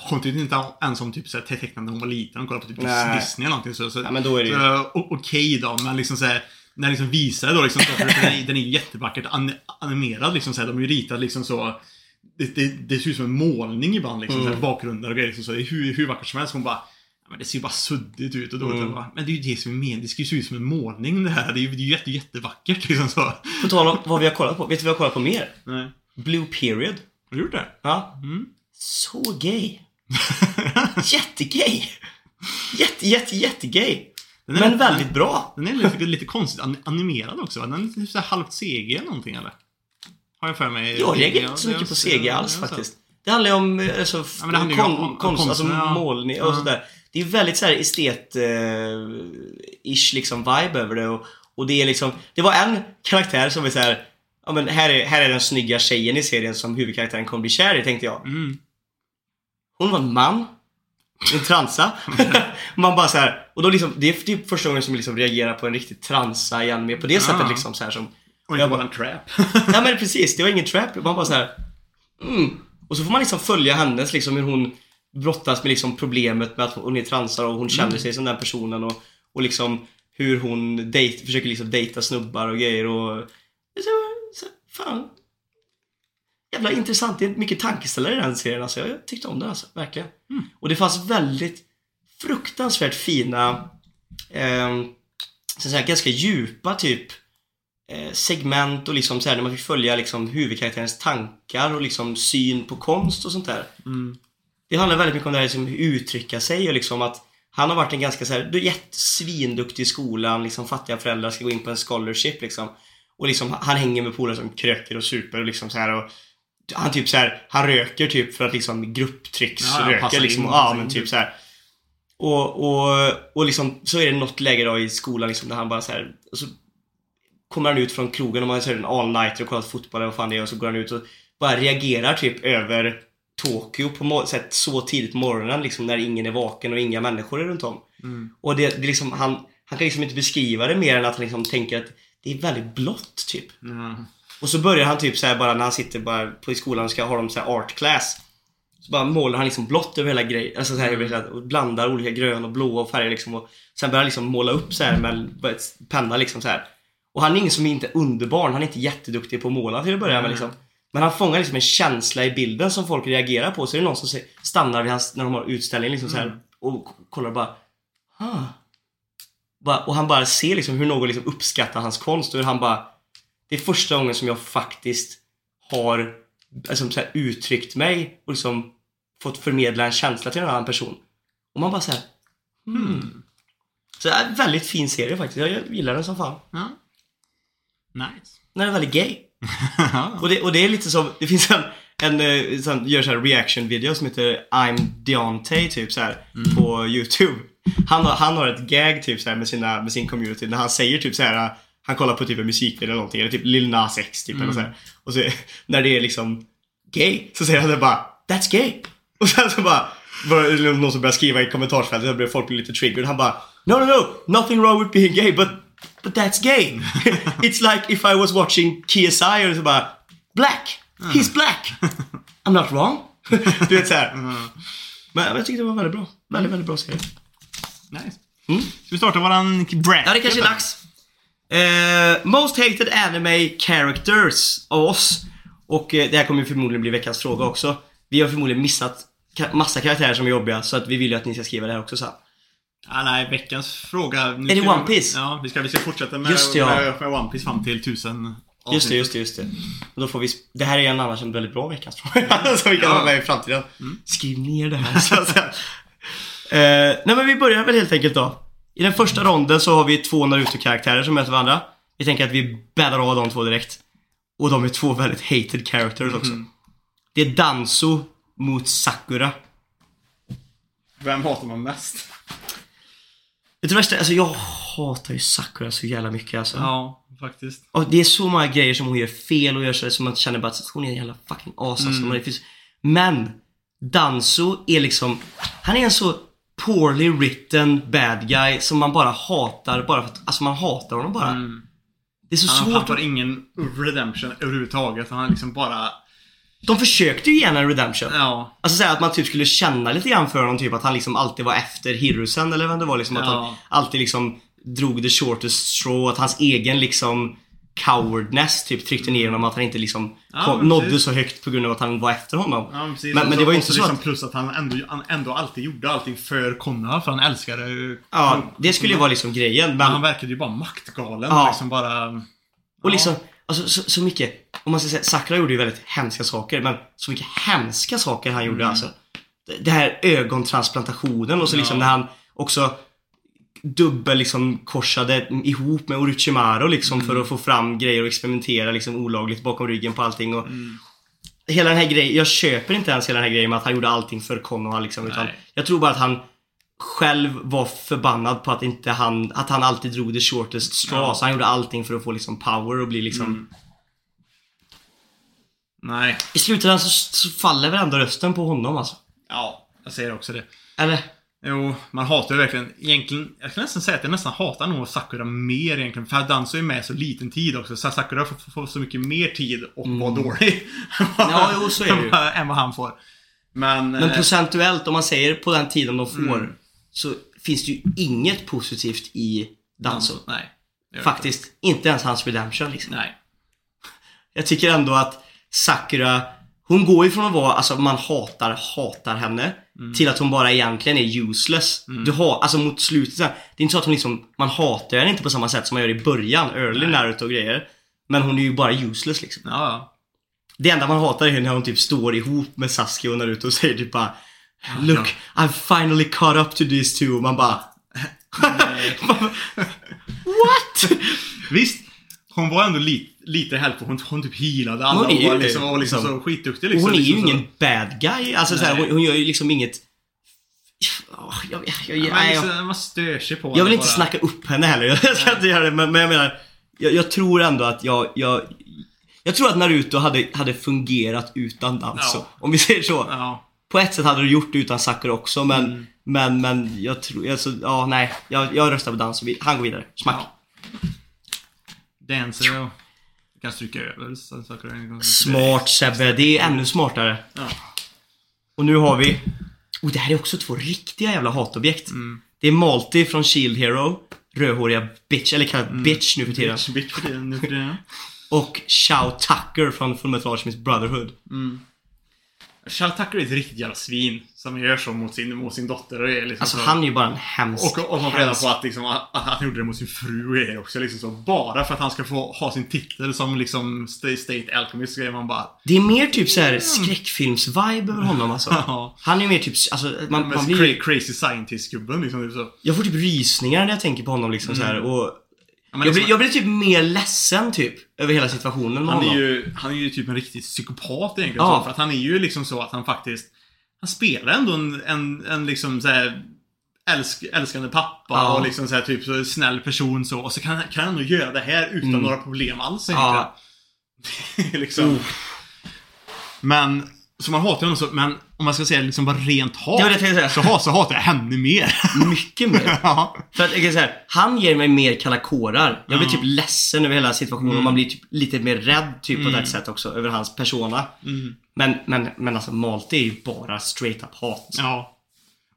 Hon tyckte inte ens om typ tecknat när hon var liten. Hon kollade på typ Nej. Disney eller någonting. Så, så, Ja, men då är det ju- Okej då, men liksom så här, När liksom visar det då liksom, så, den, är, den är ju jättevackert an, animerad liksom så här, De är ju ritade liksom så det, det, det ser ut som en målning ibland liksom, så här, bakgrunder och grejer liksom, så det är hur, hur vackert som helst. Hon bara men det ser ju bara suddigt ut och dåligt. Mm. Bara, men det är ju det som är meningen. Det ska ju se ut som en målning det här. Det är ju det är ju jätte, jättevackert liksom så. På tal om vad vi har kollat på. Vet du vad vi har kollat på mer? Nej. Blue Period. Har du gjort det? Ja. Mm. Så gay. *laughs* Jättegay. Jätte, jätte, jättegay. Den är- Men väldigt bra. Den är lite, lite konstigt an- animerad också? Den är lite så halvt CG eller någonting eller? Har jag för mig. Jag reagerar inte så mycket på CG alls faktiskt. Det handlar ju om eh, alltså, Ja, det handlar kon, om- konst, alltså ja. målning och Ja. sådär. Det är väldigt såhär estet-ish liksom vibe över det och, och det är liksom, det var en karaktär som är såhär Ja men här är, här är den snygga tjejen i serien som huvudkaraktären kommer bli kär i tänkte jag. Mm. Hon var en man. En transa. *laughs* Man bara så här, och då liksom, det är typ första gången som jag liksom reagerar på en riktig transa igen med på det sättet liksom så här som Och Jag bara en trap. *laughs* Ja men precis, det var ingen trap. Man bara så här. Mm. Och så får man liksom följa hennes liksom hur hon brottas med liksom problemet med att hon är transa och hon känner sig som den personen och, och liksom hur hon date, försöker liksom dejta snubbar och grejer och så, så, fan. Jävla intressant. Det är mycket tankeställare i den serien alltså. Jag tyckte om den alltså, verkligen. Och det fanns väldigt fruktansvärt fina eh, så säga, ganska djupa typ eh, segment och liksom så här, när man fick följa liksom huvudkaraktärens tankar och liksom syn på konst och sånt där. Mm. Det handlar väldigt mycket om det här liksom, hur uttrycka sig och liksom att han har varit en ganska så här, du är jätte- svinduktig i skolan, liksom fattiga föräldrar ska gå in på en scholarship liksom. Och liksom han hänger med polare som kröker och super och liksom så här och han typ så här, han röker typ för att liksom grupptrycks Ja, ja, röker passa liksom. in, ja men typ så här. Och, och, och liksom så är det något läge då i skolan liksom där han bara så här, så kommer han ut från krogen och man ser en all-nighter och kollar fotboll eller vad fan det är och så går han ut och bara reagerar typ över Tokyo på mo- så, tidigt på morgonen liksom när ingen är vaken och inga människor är runt om. Mm. Och det, det liksom, han, han kan liksom inte beskriva det mer än att han liksom tänker att det är väldigt blått typ. Ja. Och så börjar han typ så här bara när han sitter bara på i skolan och ska ha dem så art class. Så bara målar han liksom blått över hela grejen. Alltså så här, hela- och blandar olika grön och blå och färger liksom. Och sen börjar han liksom måla upp så här med penna liksom så här. Och han är ingen som är inte underbarn. Han är inte jätteduktig på att måla till att börja med liksom. Men han fångar liksom en känsla i bilden som folk reagerar på. Så är det någon som stannar vid hans, när de har utställning liksom så här, och k- kollar bara ah. bara. Och han bara ser liksom hur någon liksom uppskattar hans konst och hur han bara Det är första gången som jag faktiskt har alltså, så här, uttryckt mig och liksom fått förmedla en känsla till en annan person. Och man bara såhär hmm. Så det är en väldigt fin serie faktiskt. Jag gillar den som fan. Ja. Nice. Den är väldigt gay. *laughs* Och det, och det är lite som, det finns en, en eh, sån, gör så här reaction video som heter I'm Deontay typ så här på *laughs* YouTube. Han har, han har ett gag typ så här med, sina, med sin community när han säger typ så här han kollar på typ en musikvideo eller någonting, eller typ Lil Nas X typ eller så här. Och så *laughs* när det är liksom gay, så säger han det bara That's gay! *laughs* Och sen så bara var det någon som började skriva i kommentarsfältet, så började folk lite triggered. Han bara No no no! Nothing wrong with being gay but But that's gay! *laughs* It's like if I was watching KSI och så bara Black! He's black! I'm not wrong! du vet såhär. Men jag tyckte det var väldigt bra. Väldigt, väldigt bra serie. Nice. Mm. Ska vi starta våran brand? Ja, det kanske är dags. Eh, most hated anime characters av oss. Och eh, det här kommer ju förmodligen bli veckans fråga också. Vi har förmodligen missat ka- massa karaktärer som är jobbiga så att vi vill ju att ni ska skriva det här också sen. Ah, nej, veckans fråga. Är det One Piece? Ja, vi ska, vi ska fortsätta med, Just det, ja. med, med One Piece fram till tusen Just det, just det, just det. Och då får vi, det här är en annars en väldigt bra veckans fråga. *laughs* som vi kan Ja. ha med i framtiden. Skriv ner det här. *laughs* Så att säga. eh, nej men vi börjar väl helt enkelt då. I den första ronden så har vi två Naruto-karaktärer som möter varandra. Vi tänker att vi bäddar av de två direkt. Och de är två väldigt hated characters också. Det är Danzo mot Sakura. Vem hatar man mest? Vet du värsta? Alltså jag hatar ju Sakura så jävla mycket alltså. Ja, faktiskt. Och det är så många grejer som hon gör fel och gör så som man känner bara att hon är en jävla fucking as alltså. Mm. Men Danzo är liksom, han är en så poorly written bad guy som man bara hatar bara för att, alltså man hatar honom bara. Det är så Han, han svårt. får att, ingen redemption överhuvudtaget. Han liksom bara... de försökte ju ge en redemption. Ja. Alltså säga att man typ skulle känna lite grann för honom, typ att han liksom alltid var efter Hirusen eller vem det var liksom. Att Ja. han alltid liksom drog the shortest straw, att hans egen liksom cowardness typ tryckte ner honom, att han inte liksom Ja, kom, men nådde så högt på grund av att han var efter honom. Ja. Men, Och men det var ju inte så liksom att, Plus att han ändå, han ändå alltid gjorde allting för Konoha, för han älskade... Ja, det skulle ju vara liksom grejen. Men han Men, verkade ju bara maktgalen. Ja. Liksom bara... och liksom, alltså så, så mycket, om man ska säga, Sakura gjorde ju väldigt hemska saker, men så mycket hemska saker han gjorde alltså. Det- här ögontransplantationen och så liksom när han också dubbel liksom korsade ihop med Orochimaru liksom för att få fram grejer och experimentera liksom olagligt bakom ryggen på allting och hela den här grejen, jag köper inte ens hela den här grejen med att han gjorde allting för Konoha liksom. Utan jag tror bara att han själv var förbannad på att inte han, att han alltid drog the shortest straw. Ja. Så han gjorde allting för att få liksom power och bli liksom... Mm. Nej. I slutändan så, så faller väl ändå rösten på honom alltså. Ja, jag säger också det. Eller? Jo, man hatar ju verkligen, egentligen, jag kan nästan säga att jag nästan hatar nog Sakura mer egentligen. För Danzo är med så liten tid också. Så Sakura får, får, så mycket mer tid och vara dålig. Mm. Ja, jo, så är det ju. *laughs* än vad- han får. Men... Men eh, procentuellt, om man säger på den tiden de får, Mm. så finns det ju inget positivt i Danzo. Nej. det gör det Faktiskt. Inte ens hans redemption liksom. Nej. Jag tycker ändå att Sakura, hon går ju från att vara, alltså man hatar, hatar henne. Mm. Till att hon bara egentligen är useless. Du har, alltså mot slutet här, Det är inte så att hon liksom, man hatar henne inte på samma sätt som man gör i början, early Nej. Naruto och grejer. Men hon är ju bara useless liksom. Ja, ja. Det enda man hatar är när hon typ står ihop med Sasuke och Naruto och säger typ bara Look, I've finally caught up to these two. Och man bara *laughs* *laughs* *laughs* What? Visst. Hon var ändå li, lite helpful. Hon, hon typ healade alla Hon och var liksom, var liksom liksom. så skitduktig Och liksom. hon är ju liksom ingen bad guy. Alltså så här, hon, hon gör ju liksom inget... Åh, jag, jag, jag, Men nej, jag, liksom, man stör sig på jag vill inte bara. snacka upp henne heller. *laughs* Jag ska inte göra det. Men, men jag menar, jag, jag tror ändå att jag, jag... Jag tror att Naruto hade, hade fungerat utan Danzo. Ja. Om vi säger så. Ja. På ett sätt hade det gjort det utan Sakura också men, Mm. men, men jag tror, alltså, ja nej. Jag, jag röstar på. Vi- Han går vidare. Smack. Ja. Dancer och... kan stryka över så- saker. en gång. Smart Sebbe. Det är ännu smartare. Ja. Och nu har vi... Oh, det här är också två riktiga jävla hatobjekt. Mm. Det är Malti från Shield Hero. Rödhåriga bitch, eller kallad bitch nu för tiden. Bitch, bitch för tiden, nu för tiden. *laughs* Och Shao Tucker från Fullmetal Alchemist Brotherhood. Shao Tucker är ett riktigt jävla svin. Som gör så mot sin, mot sin dotter och är liksom Alltså så. han är ju bara en hemsk... Och, och man får reda på att, liksom, att, att han gjorde det mot sin fru och grejer också. Liksom så. Bara för att han ska få ha sin titel som liksom State, Alchemist så är man bara... Det är mer typ så här skräckfilms-vibe över honom alltså. *laughs* Ja. Han är mer typ, alltså man, man blir cra- crazy scientist-gubben liksom. Typ så. Jag får typ rysningar när jag tänker på honom liksom så här och Ja, jag, blir, jag blir typ mer ledsen typ över hela situationen med Han är, honom. ju, han är ju typ en riktig psykopat egentligen. Ja. Så, för att han är ju liksom så att han faktiskt... Han spelar ändå en, en, en liksom så här älsk, älskande pappa Ja. och liksom så här, typ så snäll person så. Och så kan, han- kan han nog göra det här utan Mm. några problem alls Ja. egentligen. *laughs* liksom. Men, så man hatar honom så, men om man ska säga liksom bara rent hat. Det var det jag säga. Så, hat, så hatar jag henne mer. *laughs* Mycket mer. ja. För att jag kan säga, han ger mig mer kalla kårar. Jag blir Ja. typ ledsen över hela situationen och man blir typ lite mer rädd typ på Mm. ett sätt också över hans persona. Mm. Men, men, men alltså Malte är ju bara straight up hat. Ja.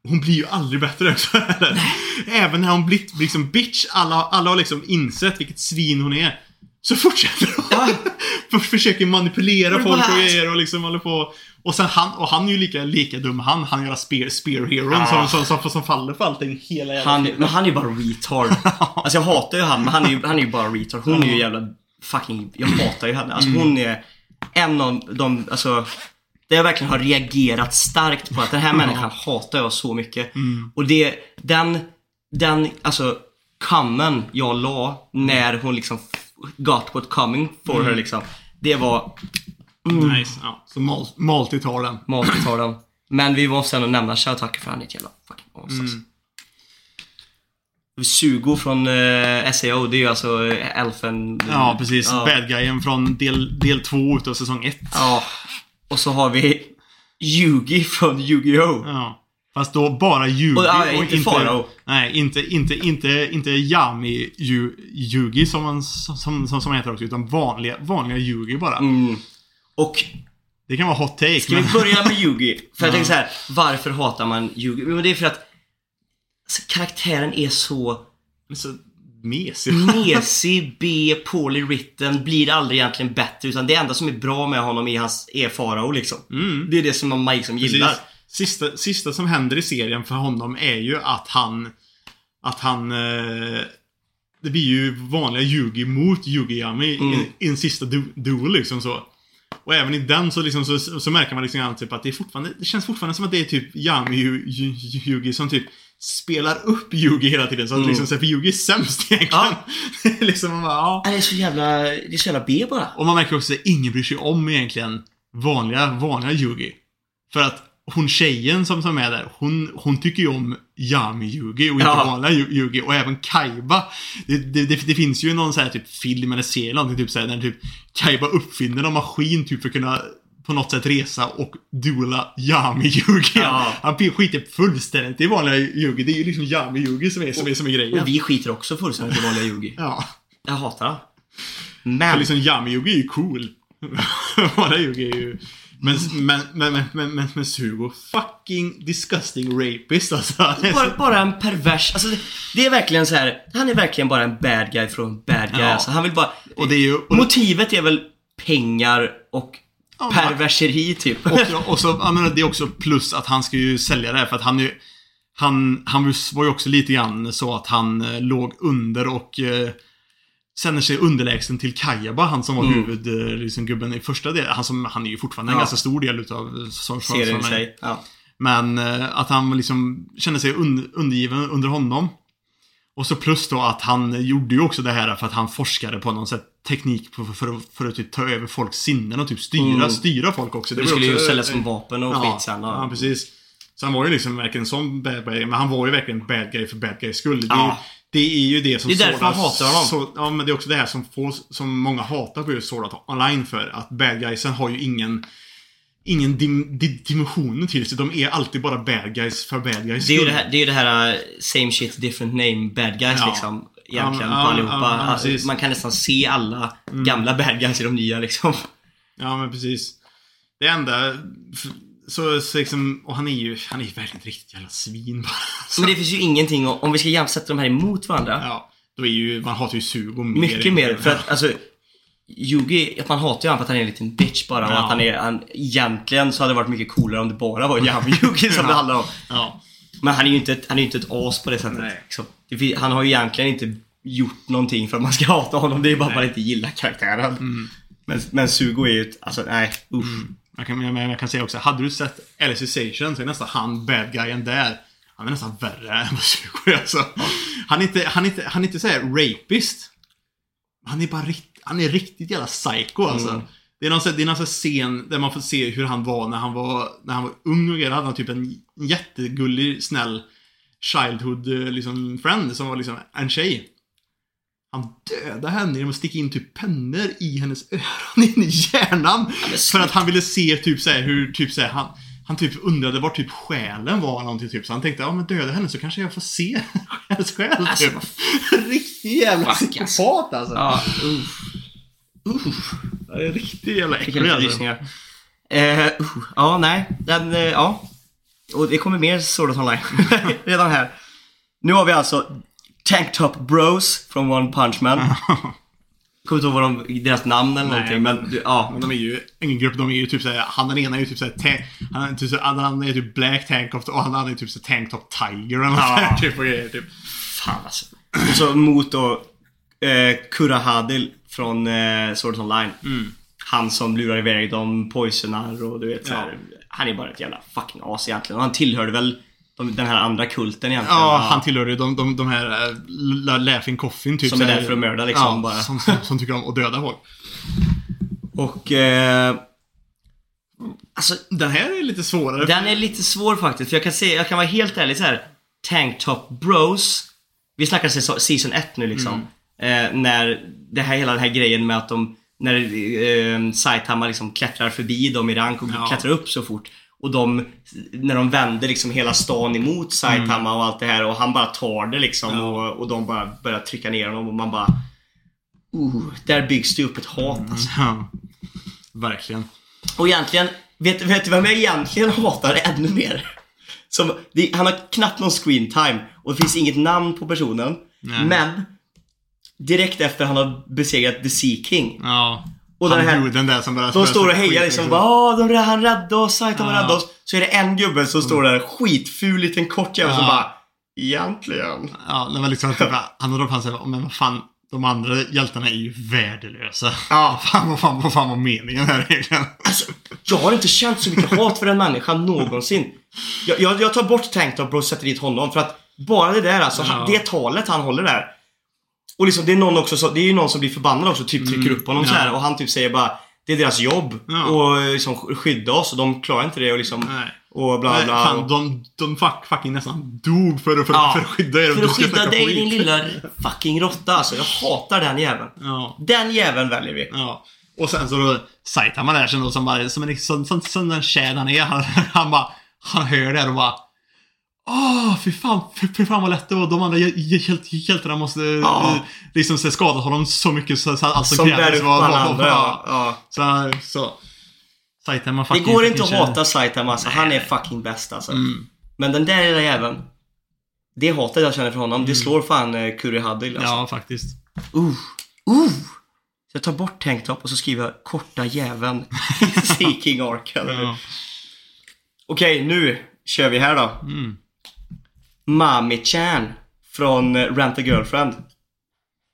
Hon blir ju aldrig bättre också. *laughs* Även när hon blivit liksom bitch, alla, alla har liksom insett vilket svin hon är. Så fortsätter hon. Ja. *laughs* För- Försöker manipulera folk och grejer och liksom håller på. Och sen han, och han är ju lika, lika dum han, han gör spear, spear hero Ja. som, som, som, som faller för allting hela jävla Han, men han är ju bara retard. *laughs* Alltså jag hatar ju han, men han är ju, han är ju bara retard. Hon är ju jävla fucking, jag hatar ju henne. Alltså hon är en av de, alltså där jag verkligen har reagerat starkt på att den här människan hatar jag så mycket. Och det, den, den, alltså kammen jag la när hon liksom got what coming for her liksom. Det var Nice. Ja. Så mal, Malti tar den. matigt den. Men vi måste ändå nämna Shao Tucker för han är ett jävla fucking as alltså. Mm. Sugo från eh, SAO, det är ju alltså eh, Elfen... Ja, precis. Ja. Bad guyen från del, del två utav säsong ett. Ja. Och så har vi Yugi från Yu-Gi-Oh! Ja. Fast då bara Yugi Och, ja, inte Farao. Nej, inte, inte, inte, inte Yami Yu, Yugi som han, som, som, som han heter också, utan vanliga, vanliga Yugi bara. Mm. Och Det kan vara hot take, ska vi men... börja med Yugi? För jag *laughs* Ja. tänker så här, varför hatar man Yugi? Men det är för att alltså, karaktären är så Så mesig. mesig, B, poorly written, blir aldrig egentligen bättre. Utan det enda som är bra med honom är hans är Farao liksom. Mm. Det är det som man liksom gillar. Precis. Sista, sista som händer i serien för honom är ju att han... Att han... Eh, det blir ju vanliga Yugi mot Yugi-Yami Mm. i, en sista du, duel liksom så. Och även i den så, liksom, så, så märker man liksom typ att det fortfarande... Det känns fortfarande som att det är typ Yami Yu- Yu- Yugi som typ spelar upp Yugi hela tiden. Så att Mm. liksom, så här, för Yugi är sämst egentligen. *laughs* liksom man bara, ja. Ja, Det är så jävla, det är så jävla B bara. Och man märker också att ingen bryr sig om egentligen vanliga, vanliga Yugi. För att hon tjejen som, som är där, hon, hon tycker ju om Yami-Yugi och inte Ja. vanliga Yu- Yugi. Och även Kaiba. Det, det, det, det finns ju någon sån här typ film eller serie eller någonting typ såhär, när typ Kaiba uppfinner en maskin typ för att kunna på något sätt resa och duella Yami-Yugi. Ja. Han skiter fullständigt i vanliga Yugi. Det är ju liksom Yami-Yugi som är, som är, som är grejen. Och vi skiter också fullständigt i vanliga Yugi. Ja. Jag hatar han. För Men, liksom Yami-Yugi är ju cool. *laughs* vanliga Yugi är ju... Men, men, men, men, men, men, men Sugo, fucking disgusting rapist alltså. bara, bara en pervers, alltså det, det är verkligen så här. han är verkligen bara en bad guy från bad guy. Ja. Alltså, han vill bara... Och det är ju... Och, Motivet är väl pengar och Ja, perverseri typ. och, och så, jag menar, det är också plus att han ska ju sälja det här för att han är ju... Han, han var ju också lite grann så att han eh, låg under och eh, känner sig underlägsen till Kajaba, han som var Mm. huvudgubben liksom, i första delen. Han, som, han är ju fortfarande en Ja. ganska stor del utav Serien i sig. Ja. Men eh, att han liksom kände sig un undergiven under honom. Och så plus då att han gjorde ju också det här för att han forskade på någon sätt teknik för, för, för, att typ ta över folks sinnen och typ styra, Mm. styra folk också. Det var skulle ju också- säljas som vapen och ja, skit sen. Ja, precis. Så han var ju liksom verkligen som bad guy, men han var ju verkligen bad guy för bad guys skull. Det, Ja. Det är ju det som Det är därför man hatar honom. Så, ja, men det är också det här som, får, som många hatar på just Sword Art Online för. Att bad guysen har ju ingen Ingen dim, di, dimensioner till sig. De är alltid bara bad guys för bad guys det är ju det här, det är det här uh, same shit different name bad guys Ja. liksom. Egentligen Ja, på allihopa. ja, Alltså. Mm. Man kan nästan se alla gamla bad guys i de nya liksom. Ja, men precis. Det enda... Så, så liksom, och han är ju, han är ju verkligen ett riktigt jävla svin bara. *laughs* Men det finns ju ingenting, om om vi ska jämsätta de här emot varandra. ja, då är ju, man hatar ju Sugo mer. Mycket mer. För att alltså, Yugi, att man hatar ju honom för att han är en liten bitch bara. Och Ja. att han är, han, egentligen så hade det varit mycket coolare om det bara var Yami-Yugi som Ja. det handlar om. Ja. Men han är ju inte ett, han är inte ett as på det sättet. Liksom. Det Han har ju egentligen inte gjort någonting för att man ska hata honom. Det är bara att man inte gillar karaktären. Mm. Men, men Sugo är ju ett, alltså nej, usch. Jag kan, jag, jag kan säga också, hade du sett Alicization så är nästan han bad guyen där. Han är nästan värre än vad Sugo är alltså. Han är inte, han är inte, han är inte såhär rapist. Han är bara rikt, han är riktigt jävla psycho alltså. Mm. Det är någon, det är någon scen där man får se hur han var när han var, när han var ung och grejer. Han hade typ en jättegullig, snäll childhood eh, liksom, friend som var liksom en tjej. Han dödade henne genom att sticka in typ pennor i hennes öron *laughs* in i hjärnan. för att han ville se typ såhär hur, typ såhär, han, han typ undrade var typ själen var någonting typ. Så han tänkte, ja men döda henne så kanske jag får se *laughs* hennes själ Alltså, typ. *laughs* Riktig jävla Fuck, psykopat alltså. Ja, usch. Ja, det är riktigt jävla äcklig alltså. Eh, usch. ja, nej. Den, eh, ja. Och det kommer mer Sword Art Online. Redan här. Nu har vi alltså Tank Top Bros från One Punch Man. *laughs* Kommer inte ihåg vad de, deras namn eller Nej, någonting, men ja. Men de är ju ingen grupp, de är ju typ såhär, han den ena är ju typ såhär, han, är typ, såhär- han är typ Black Tank Top och han andra är typ såhär Tank Top Tiger eller Ja. typ och grejer typ. Fan alltså. Och så mot då eh, Kurahadil från eh, Sword Art Online. Mm. Han som lurar iväg dem, poisonar och du vet så här, Han är bara ett jävla fucking as egentligen. Och han tillhörde väl de, den här andra kulten egentligen. Ja, han tillhör ju de, de, de här äh, La- Laughing Coffin typ. Som är där för att mörda, liksom, ja, bara. Som, som, som tycker om att döda folk. Och eh, Alltså Den här är lite svårare. den är lite svår faktiskt. För jag kan se, jag kan vara helt ärlig så här. Tank Top Bros. Vi snackar säso- season 1 nu liksom. Eh, när det här, hela den här grejen med att de, när eh, Saitama liksom klättrar förbi dem i rank och Ja. klättrar upp så fort. Och de, när de vänder liksom hela stan emot Saitama och allt det här och han bara tar det liksom Ja. och, och de bara börjar trycka ner honom och man bara Uh, där byggs det upp ett hat alltså. Ja. Verkligen. Och egentligen, vet, vet du vem jag egentligen hatar ännu mer? Som, det, han har knappt någon screen time och det finns inget namn på personen. Nej. Men direkt efter han har besegrat The Sea King. Ja. Och den här, bruden där som bara... de står och hejar liksom. Bara, Åh, de, han räddade oss, Saitama. Mm. räddade oss. Så är det en gubbe som står där, skitful liten kort jävel som Ja. bara Egentligen. Ja, det var liksom typ, han och säger, men vad fan, de andra hjältarna är ju värdelösa. Ja. *laughs* Fan, vad fan, vad fan var meningen här egentligen? Alltså, jag har inte känt så mycket hat för en människa någonsin. Jag, jag, jag tar bort Tank Top och sätter dit honom för att bara det där alltså, Ja. det talet han håller där. Och liksom det är någon också, så, det är ju någon som blir förbannad också, typ trycker upp honom så här ja. och han typ säger bara Det är deras jobb. Ja. Och liksom skydda oss och de klarar inte det och liksom... Nej. Och bla Nej, bla. fan, de, de fuck, fucking nästan dog för, för, Ja. för att skydda er. För att skydda dig skit. din lilla fucking råtta alltså. Jag hatar den jäveln. Ja. Den jäveln väljer vi. Ja. Och sen så då Saitama där sen då som bara, som en som, som, som den han är. Han, han bara, han hör det och bara Åh, fy fan, fy, fy fan vad lätt det var. De andra hjäl- hjäl- hjältarna måste Ja. eh, liksom se skada honom så mycket så, så allt som, Som krävdes var... andra. var- Ja. Ja. Så, så. Saitama Det fucking går inte att hata Saitama alltså. Han är fucking bäst alltså. Mm. Men den där lilla jäveln. Det hatet jag känner för honom, det slår fan uh, Kuri Hadil alltså. Ja, faktiskt. Uh, uh. Så jag tar bort tanktop och så skriver jag korta jäveln. *laughs* Seeking Ark. eller? Ja. Okej, nu kör vi här då. Mm. Mami-chan från eh, Rent a Girlfriend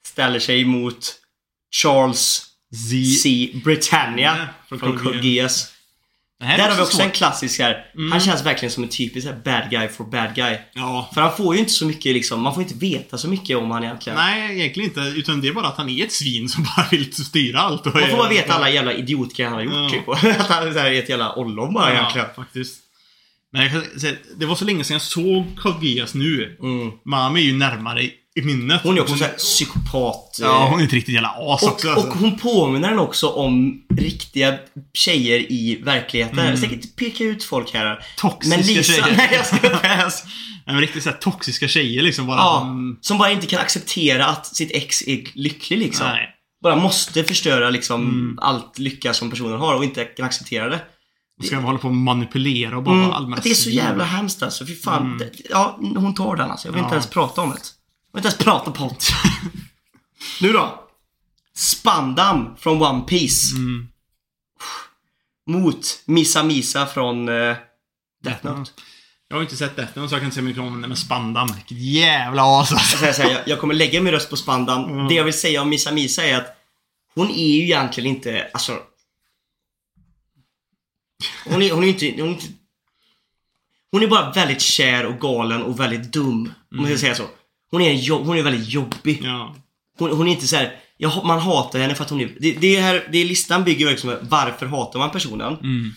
ställer sig mot Charles Z. C. Britannia Ja, från från Code Geass. Det här är Där har vi också svårt. en klassisk här. Han känns verkligen som en typisk här, bad guy for bad guy. Ja. För han får ju inte så mycket liksom, man får inte veta så mycket om han egentligen. Nej, egentligen inte. Utan det är bara att han är ett svin som *laughs* bara vill styra allt. Man får bara veta alla jävla idiotgrejer han har gjort Ja. typ. *laughs* Att han är ett jävla ollon bara egentligen. Ja, faktiskt. Men jag säga, det var så länge sedan jag såg Geass nu. Mm. Mami är ju närmare i minnet. Hon är också såhär psykopat. eh, Ja, hon är ett riktigt jävla as och, också. alltså. och hon påminner den också om riktiga tjejer i verkligheten. Mm. Inte peka ut folk här. Toxiska Men Lisa, tjejer. *laughs* nej jag ska *laughs* Nej, men riktigt såhär toxiska tjejer liksom bara Ja, som... som bara inte kan acceptera att sitt ex är lycklig liksom. Nej. Bara måste förstöra liksom Mm. allt lycka som personen har och inte kan acceptera det. Ska de hålla på och manipulera och bara Mm, vara allmänna det är så jävla hemskt alltså. Fy fan. Det, ja, hon tar den alltså. Jag vill inte Ja. ens prata om det. Jag vill inte ens prata på det. *laughs* nu då. Spandam från One Piece. Mm. Mot Misa Misa från uh, Death Note. Jag har inte sett Death Note så jag kan inte säga mycket om det, men Spandam. Vilket jävla as alltså. Jag, jag kommer lägga min röst på Spandam. Mm. Det jag vill säga om Misa Misa är att hon är ju egentligen inte, alltså... Hon är, hon är inte, hon är inte... Hon är bara väldigt kär och galen och väldigt dum. Om man ska säga så. Hon är, jobb, hon är väldigt jobbig. Ja. Hon, hon är inte så här, jag, man hatar henne för att hon är... Det, det, här, det listan bygger på varför hatar man personen? Mm.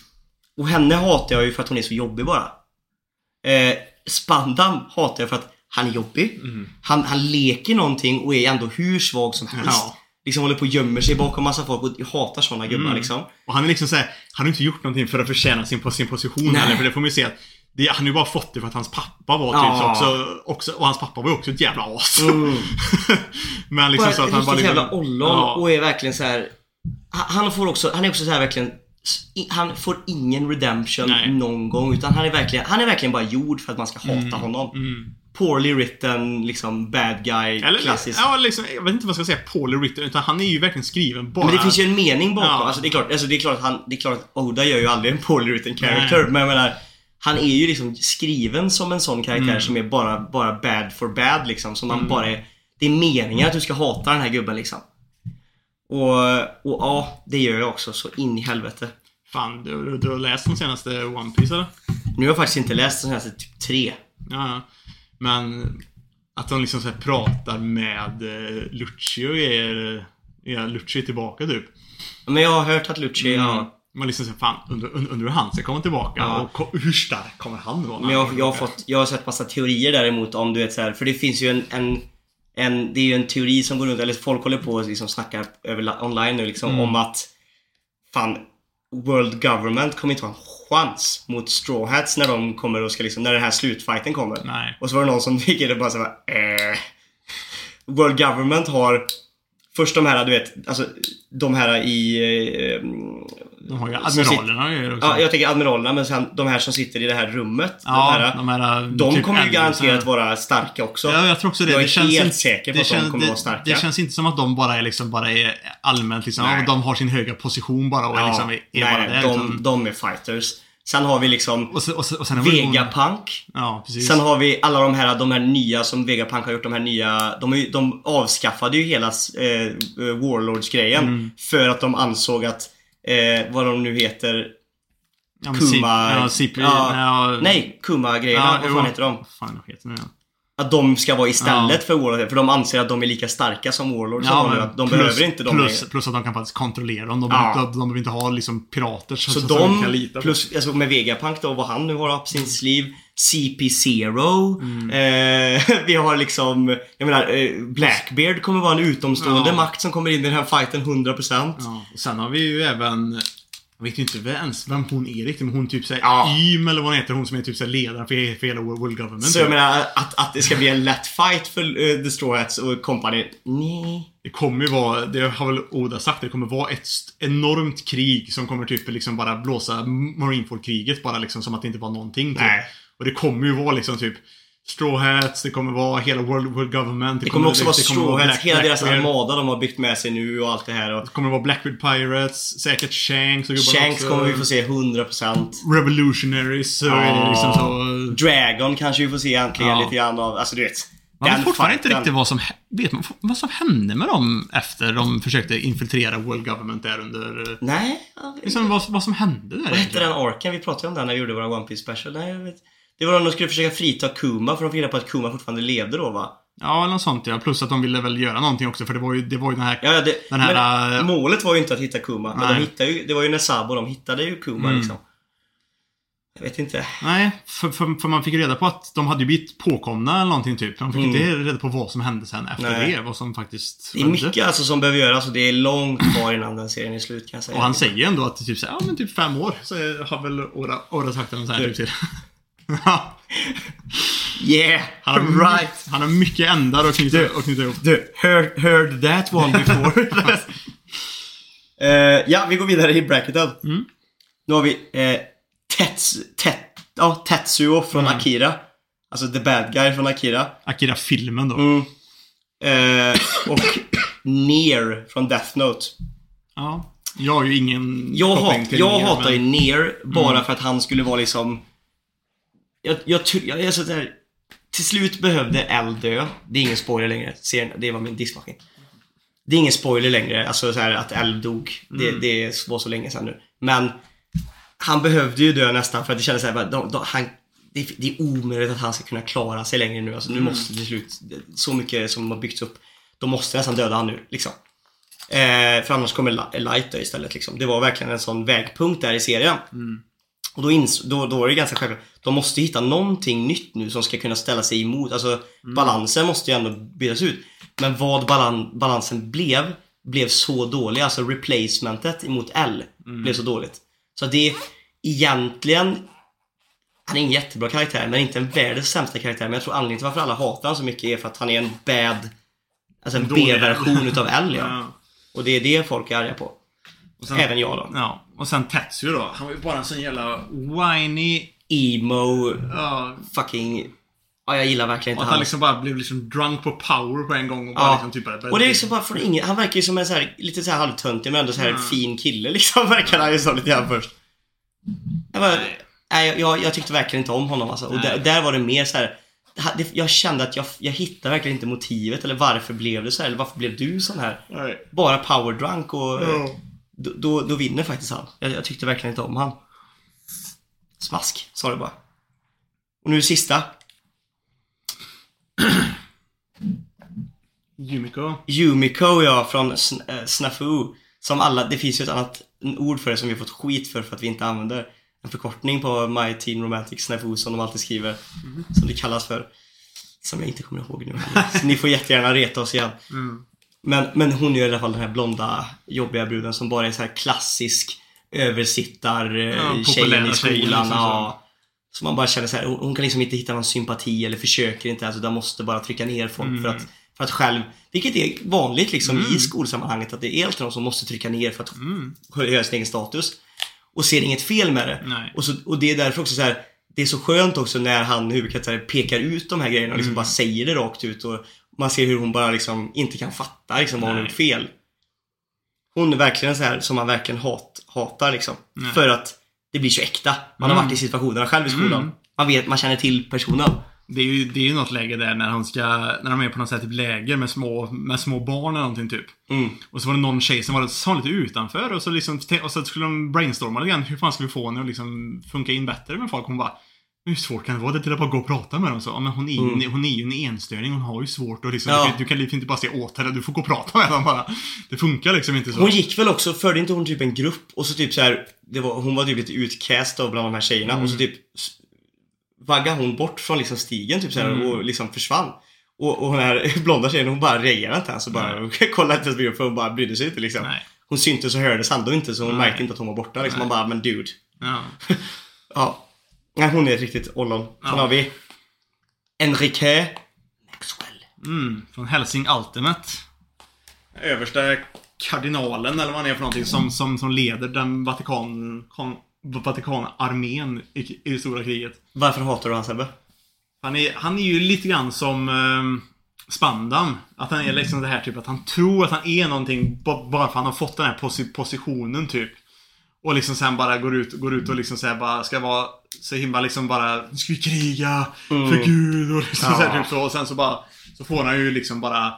Och henne hatar jag ju för att hon är så jobbig bara. Eh, Spandam hatar jag för att han är jobbig. Han, han leker någonting och är ändå hur svag som helst. Ja. Liksom håller på och gömmer sig bakom massa folk och jag hatar sådana gubbar liksom. Och han är liksom såhär, han har inte gjort någonting för att förtjäna sin, på sin position Nej. heller, för det får man ju se att det, han har ju bara fått det för att hans pappa var Ja. typ så också, också, och hans pappa var ju också ett jävla as. Mm. *laughs* Men liksom Bara så att han bara liksom, jävla ollon Ja. och är verkligen så här. Han får också, han är också så här verkligen han får ingen redemption Nej. någon gång utan han är verkligen, han är verkligen bara gjord för att man ska hata honom. Mm. Poorly written, liksom bad guy, Eller, klassisk. ja, liksom, jag vet inte vad jag ska säga, Paul Ritter, utan han är ju verkligen skriven bara... Men det finns ju en mening bakom. Ja. Alltså, det, är klart, alltså, det, är klart att han, det är klart att Oda gör ju aldrig en poorly written character. Men jag menar, han är ju liksom skriven som en sån karaktär Mm. som är bara, bara bad for bad liksom. Som man bara är, det är meningen att du ska hata den här gubben liksom. Och, och ja, det gör jag också så in i helvete. Fan, du, du, du har läst de senaste One Piece eller? Nu har jag faktiskt inte läst den senaste typ tre. Ja. Men att de liksom så pratar med eh, Lucio är... Ja, Lucio är tillbaka typ. Men jag har hört att Lucci, ja. Man liksom säger fan, undrar undrar hur han ska komma tillbaka Ja. och hur stark kommer han vara? Men jag, jag, har fått, jag har sett massa teorier däremot om du vet så här, för det finns ju en, en, en det är ju en teori som går runt, eller folk håller på och liksom snackar över online nu liksom Mm. om att fan World Government kommer inte ha en chans mot Straw Hats när de kommer och ska liksom, när den här slutfighten kommer. Nej. Och så var det någon som fick det bara såhär, eh. World Government har Först de här, du vet, alltså de här i... Eh, De har ju admiralerna ju också. Ja, jag tänker admiralerna, men sen de här som sitter i det här rummet. Ja, de här, de här... de typ kommer ju garanterat vara starka också. Ja, jag tror också det. Jag är det känns helt inte, säker på att de känns, kommer det, vara starka. Det känns inte som att de bara är liksom bara är allmänt liksom, Nej. ja, de har sin höga position bara och är liksom är, är nej, bara där. de, utan, de är fighters. Sen har vi liksom och, så, och, så, och Vegapunk. Ja. Sen har vi alla de här, de här nya som Vegapunk har gjort, de här nya, de, de avskaffade ju hela eh, Warlords-grejen. Mm. För att de ansåg att, eh, vad de nu heter, ja, Kuma... Ja, CP, ja, ja, Nej, Kuma-grejerna, vad fan heter de? Vad fan heter nu? att de ska vara istället för Warlord. För de anser att de är lika starka som Warlord. Ja, att de plus, behöver inte dem plus, plus att de kan faktiskt kontrollera dem. De, behöver inte, de behöver inte ha liksom pirater så, Så så, vi kan de, lita på. plus alltså med Vegapunk då, vad han nu har upp sin sleeve. CP0. Eh, *laughs* vi har liksom, jag menar, eh, Blackbeard kommer vara en utomstående Ja. makt som kommer in i den här fighten 100%. Ja, och sen har vi ju även jag vet inte ens vem hon är riktigt, men hon typ såhär Ja. Ym eller vad hon heter, hon som är typ såhär ledaren för, för hela World Government. Så jag menar att, att det ska bli en lätt fight för uh, The Straw Hats och company. Nej. Det kommer ju vara, det har väl Oda sagt, det kommer vara ett enormt krig som kommer typ liksom bara blåsa Marineford-kriget bara liksom som att det inte var någonting. Typ. Nej. Och det kommer ju vara liksom typ Straw Hats, det kommer vara hela World, World Government. Det kommer också vara det Straw Hats, hela deras armada de har byggt med sig nu och allt det här. Och Det kommer vara Blackbeard Pirates, säkert Shanks och Shanks också. kommer vi få se 100%. Revolutionaries, så är det liksom så... Dragon kanske vi får se äntligen Ja. lite grann av. Alltså du vet. Man vet fortfarande inte riktigt vad som, vet man, vad som hände med dem efter de försökte infiltrera World Government där under... eh, Nej. Liksom vad, vad som hände där Vad hette den arken? Vi pratade om den när vi gjorde våra One Piece special. Nej, jag vet. Det var när de skulle försöka frita Kuma för de fick reda på att Kuma fortfarande levde då va? Ja, eller något sånt ja. Plus att de ville väl göra någonting också för det var ju, det var ju den här... Ja, det, Den här, men äh, målet var ju inte att hitta Kuma. Men de Nej. hittade ju, det var ju när Sabo de hittade ju Kuma Mm. liksom. Jag vet inte. Nej, för, för, för man fick reda på att de hade ju blivit påkomna eller någonting typ. De fick Mm. inte reda på vad som hände sen efter Nej. det. Vad som faktiskt Det är mycket alltså som behöver göras och det är långt kvar innan den serien är slut kan jag säga. Och han säger ju ändå att typ så här, ja men typ fem år så har väl Oda, Oda sagt eller sånt här typ till. Yeah! han, har, right! han har mycket ändar att knyta, att knyta ihop. Du, heard, heard that one before. *laughs* Eh, ja, vi går vidare i bracketen. Mm. Nu har vi uh, Tets, Tet, ja, Tetsuo från Mm. Akira. Alltså the bad guy från Akira. Akira-filmen då. Mm. Eh, och Near från Death Note. Ja. Jag har ju ingen Jag, hat, till jag Nier, hatar ju men- Near bara Mm. för att han skulle vara liksom... Jag, jag, jag är så där, Till slut behövde L dö. Det är ingen spoiler längre. Serien, det var min diskmaskin. Det är ingen spoiler längre, alltså så här att L dog. Det, Mm. det var så länge sedan nu. Men han behövde ju dö nästan för att det kändes såhär, de, de, han, det, är- det är omöjligt att han ska kunna klara sig längre nu. Alltså nu Mm. måste till slut, så mycket som har byggts upp, de måste nästan döda han nu liksom. Eh, för annars kommer Li- Light dö istället liksom. Det var verkligen en sån vägpunkt där i serien. Mm. Och då, ins- då, då är det ganska självklart. De måste hitta någonting nytt nu som ska kunna ställa sig emot. Alltså balansen måste ju ändå bytas ut. Men vad balan- balansen blev, blev så dålig. Alltså replacementet emot L blev så dåligt. Så det är egentligen han är en jättebra karaktär, men inte en världens sämsta karaktär. Men jag tror anledningen till varför alla hatar honom så mycket är för att han är en bad... Alltså en Dålig B-version utav L, ja. *laughs* Ja. Och det är det folk är arga på. Sen, Även jag då. Ja. Och sen Tetsuo då. Han var ju bara en sån jävla whiny... Emo, Ja. fucking... Ja, jag gillar verkligen Och inte att han han. liksom bara blev liksom drunk på power på en gång och bara Ja. liksom typ bara... Och det är liksom bara från ingen... Han verkar ju som en så här, lite så här halvtöntig men ändå så här Mm. fin kille *laughs* liksom. Verkar han ju så lite grann först. Jag, bara, nej, jag, jag, jag tyckte verkligen inte om honom alltså. Och Nej. där, där var det mer så här. Jag kände att jag, jag hittade verkligen inte motivet eller varför blev det så här eller varför blev du sån här? Nej. Bara power drunk och Ja. Då, då, då vinner faktiskt han. Jag, jag tyckte verkligen inte om han. Smask, sa det bara. Och nu sista. Yumiko. Yumiko ja, från Sn- äh, Snafu. Som alla, det finns ju ett annat ord för det som vi har fått skit för för att vi inte använder. En förkortning på My Teen Romantic Snafu som de alltid skriver. Som det kallas för. Som jag inte kommer ihåg nu. *laughs* Så ni får jättegärna reta oss igen. Mm. Men, men hon är i alla fall den här blonda, jobbiga bruden som bara är så här klassisk översittar Ja, ja, tjejen populära i skolan. liksom ja. Så man bara känner så här, hon kan liksom inte hitta någon sympati eller försöker inte ens utan måste bara trycka ner folk Mm. för, att, för att själv, vilket är vanligt liksom Mm. i skolsammanhanget, att det är alltid någon som måste trycka ner för att Mm. höja sin egen status. Och ser inget fel med det. Nej. Och, så, och det är därför också så här. Det är så skönt också när han huvudkaraktären pekar ut de här grejerna och liksom Mm. bara säger det rakt ut och man ser hur hon bara liksom inte kan fatta liksom vad hon har gjort fel. Hon är verkligen så här som man verkligen hat, hatar liksom. Nej. För att det blir så äkta. Man har Mm. varit i situationerna själv i skolan. Mm. Man vet, man känner till personen. Det är ju, det är ju något läge där när hon ska, när de är på något sätt typ läger med små, med små barn eller någonting typ. Mm. Och så var det någon tjej som var, var lite utanför och så liksom, och så skulle de brainstorma lite grann. Hur fan ska vi få henne att liksom funka in bättre med folk? Hon bara Hur svårt kan det vara? Det till att bara gå och prata med dem så. Ja, men hon är, ju, Mm. hon är ju en enstöring. Hon har ju svårt att liksom, Ja. du, kan, du kan liksom inte bara säga åt henne. Du får gå och prata med dem bara. Det funkar liksom inte så. Hon gick väl också, förde inte hon typ en grupp och så typ så här, det var, hon var typ lite utcast då bland de här tjejerna och så typ s- vaggade hon bort från liksom stigen typ så här, Mm. och liksom försvann. Och, och den här *laughs* blonda tjejen hon bara reagerade inte ens och bara *laughs* kollade inte ens på gruppen hon bara brydde sig inte liksom. Nej. Hon syntes och hördes ändå inte så hon Nej. märkte inte att hon var borta liksom. Nej. Man bara, men dude. Ja. *laughs* Ja. Nej, hon är riktigt ollon. Sen Ja. har vi Enrique Maxwell. Mm, från Helsing Ultimate. Översta kardinalen eller vad han är för någonting som, som, som leder den Vatikan, kon, Vatikanarmén i, i det stora kriget. Varför hatar du han Sebbe? Han är, han är ju lite grann som eh, Spandam. Att han är liksom det här typ att han tror att han är någonting ba- bara för att han har fått den här posi positionen typ. Och liksom sen bara går ut, går ut och liksom så bara ska vara så himla liksom bara Nu ska vi kriga för Gud och liksom så, här, Ja. typ så. Och sen så bara Så får han ju liksom bara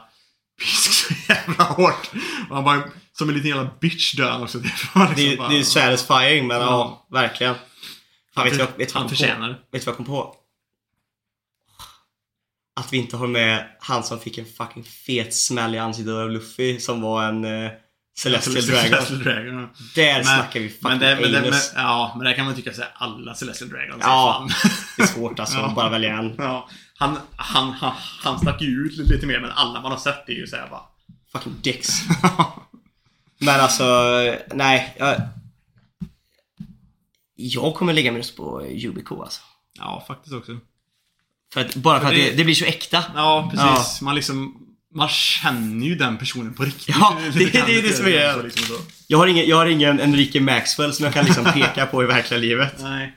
Pisk så jävla hårt. Och han bara Som en liten jävla bitch dör han också. *laughs* Det är, liksom Det, bara, det är satisfying men ja, Ja. verkligen. Fan, vet vet vad han förtjänar det. Vet du vad jag kom på? Att vi inte har med han som fick en fucking fet smäll i ansiktet av Luffy som var en uh, Celestial Dragon. Celestial Dragon. ja. Där snackar vi fucking men det, men det, men, ja, men det kan man tycka såhär, alla Celestial Dragons Ja. Det är svårt alltså, *laughs* Ja. bara välja en. ja, han, han, han, han stack ju ut lite mer, men alla man har sett är ju såhär bara... Fucking dicks. *laughs* Men alltså, nej. Jag, jag kommer lägga min röst på Yubico alltså. ja, faktiskt också. För att, bara för att det- det, det blir så äkta. Ja, precis. Man liksom... Man känner ju den personen på riktigt. Ja, *laughs* det- det är det som är- liksom. Jag har ingen, jag har ingen Enrique Maxwell som jag kan liksom *laughs* peka på i verkliga livet. Nej.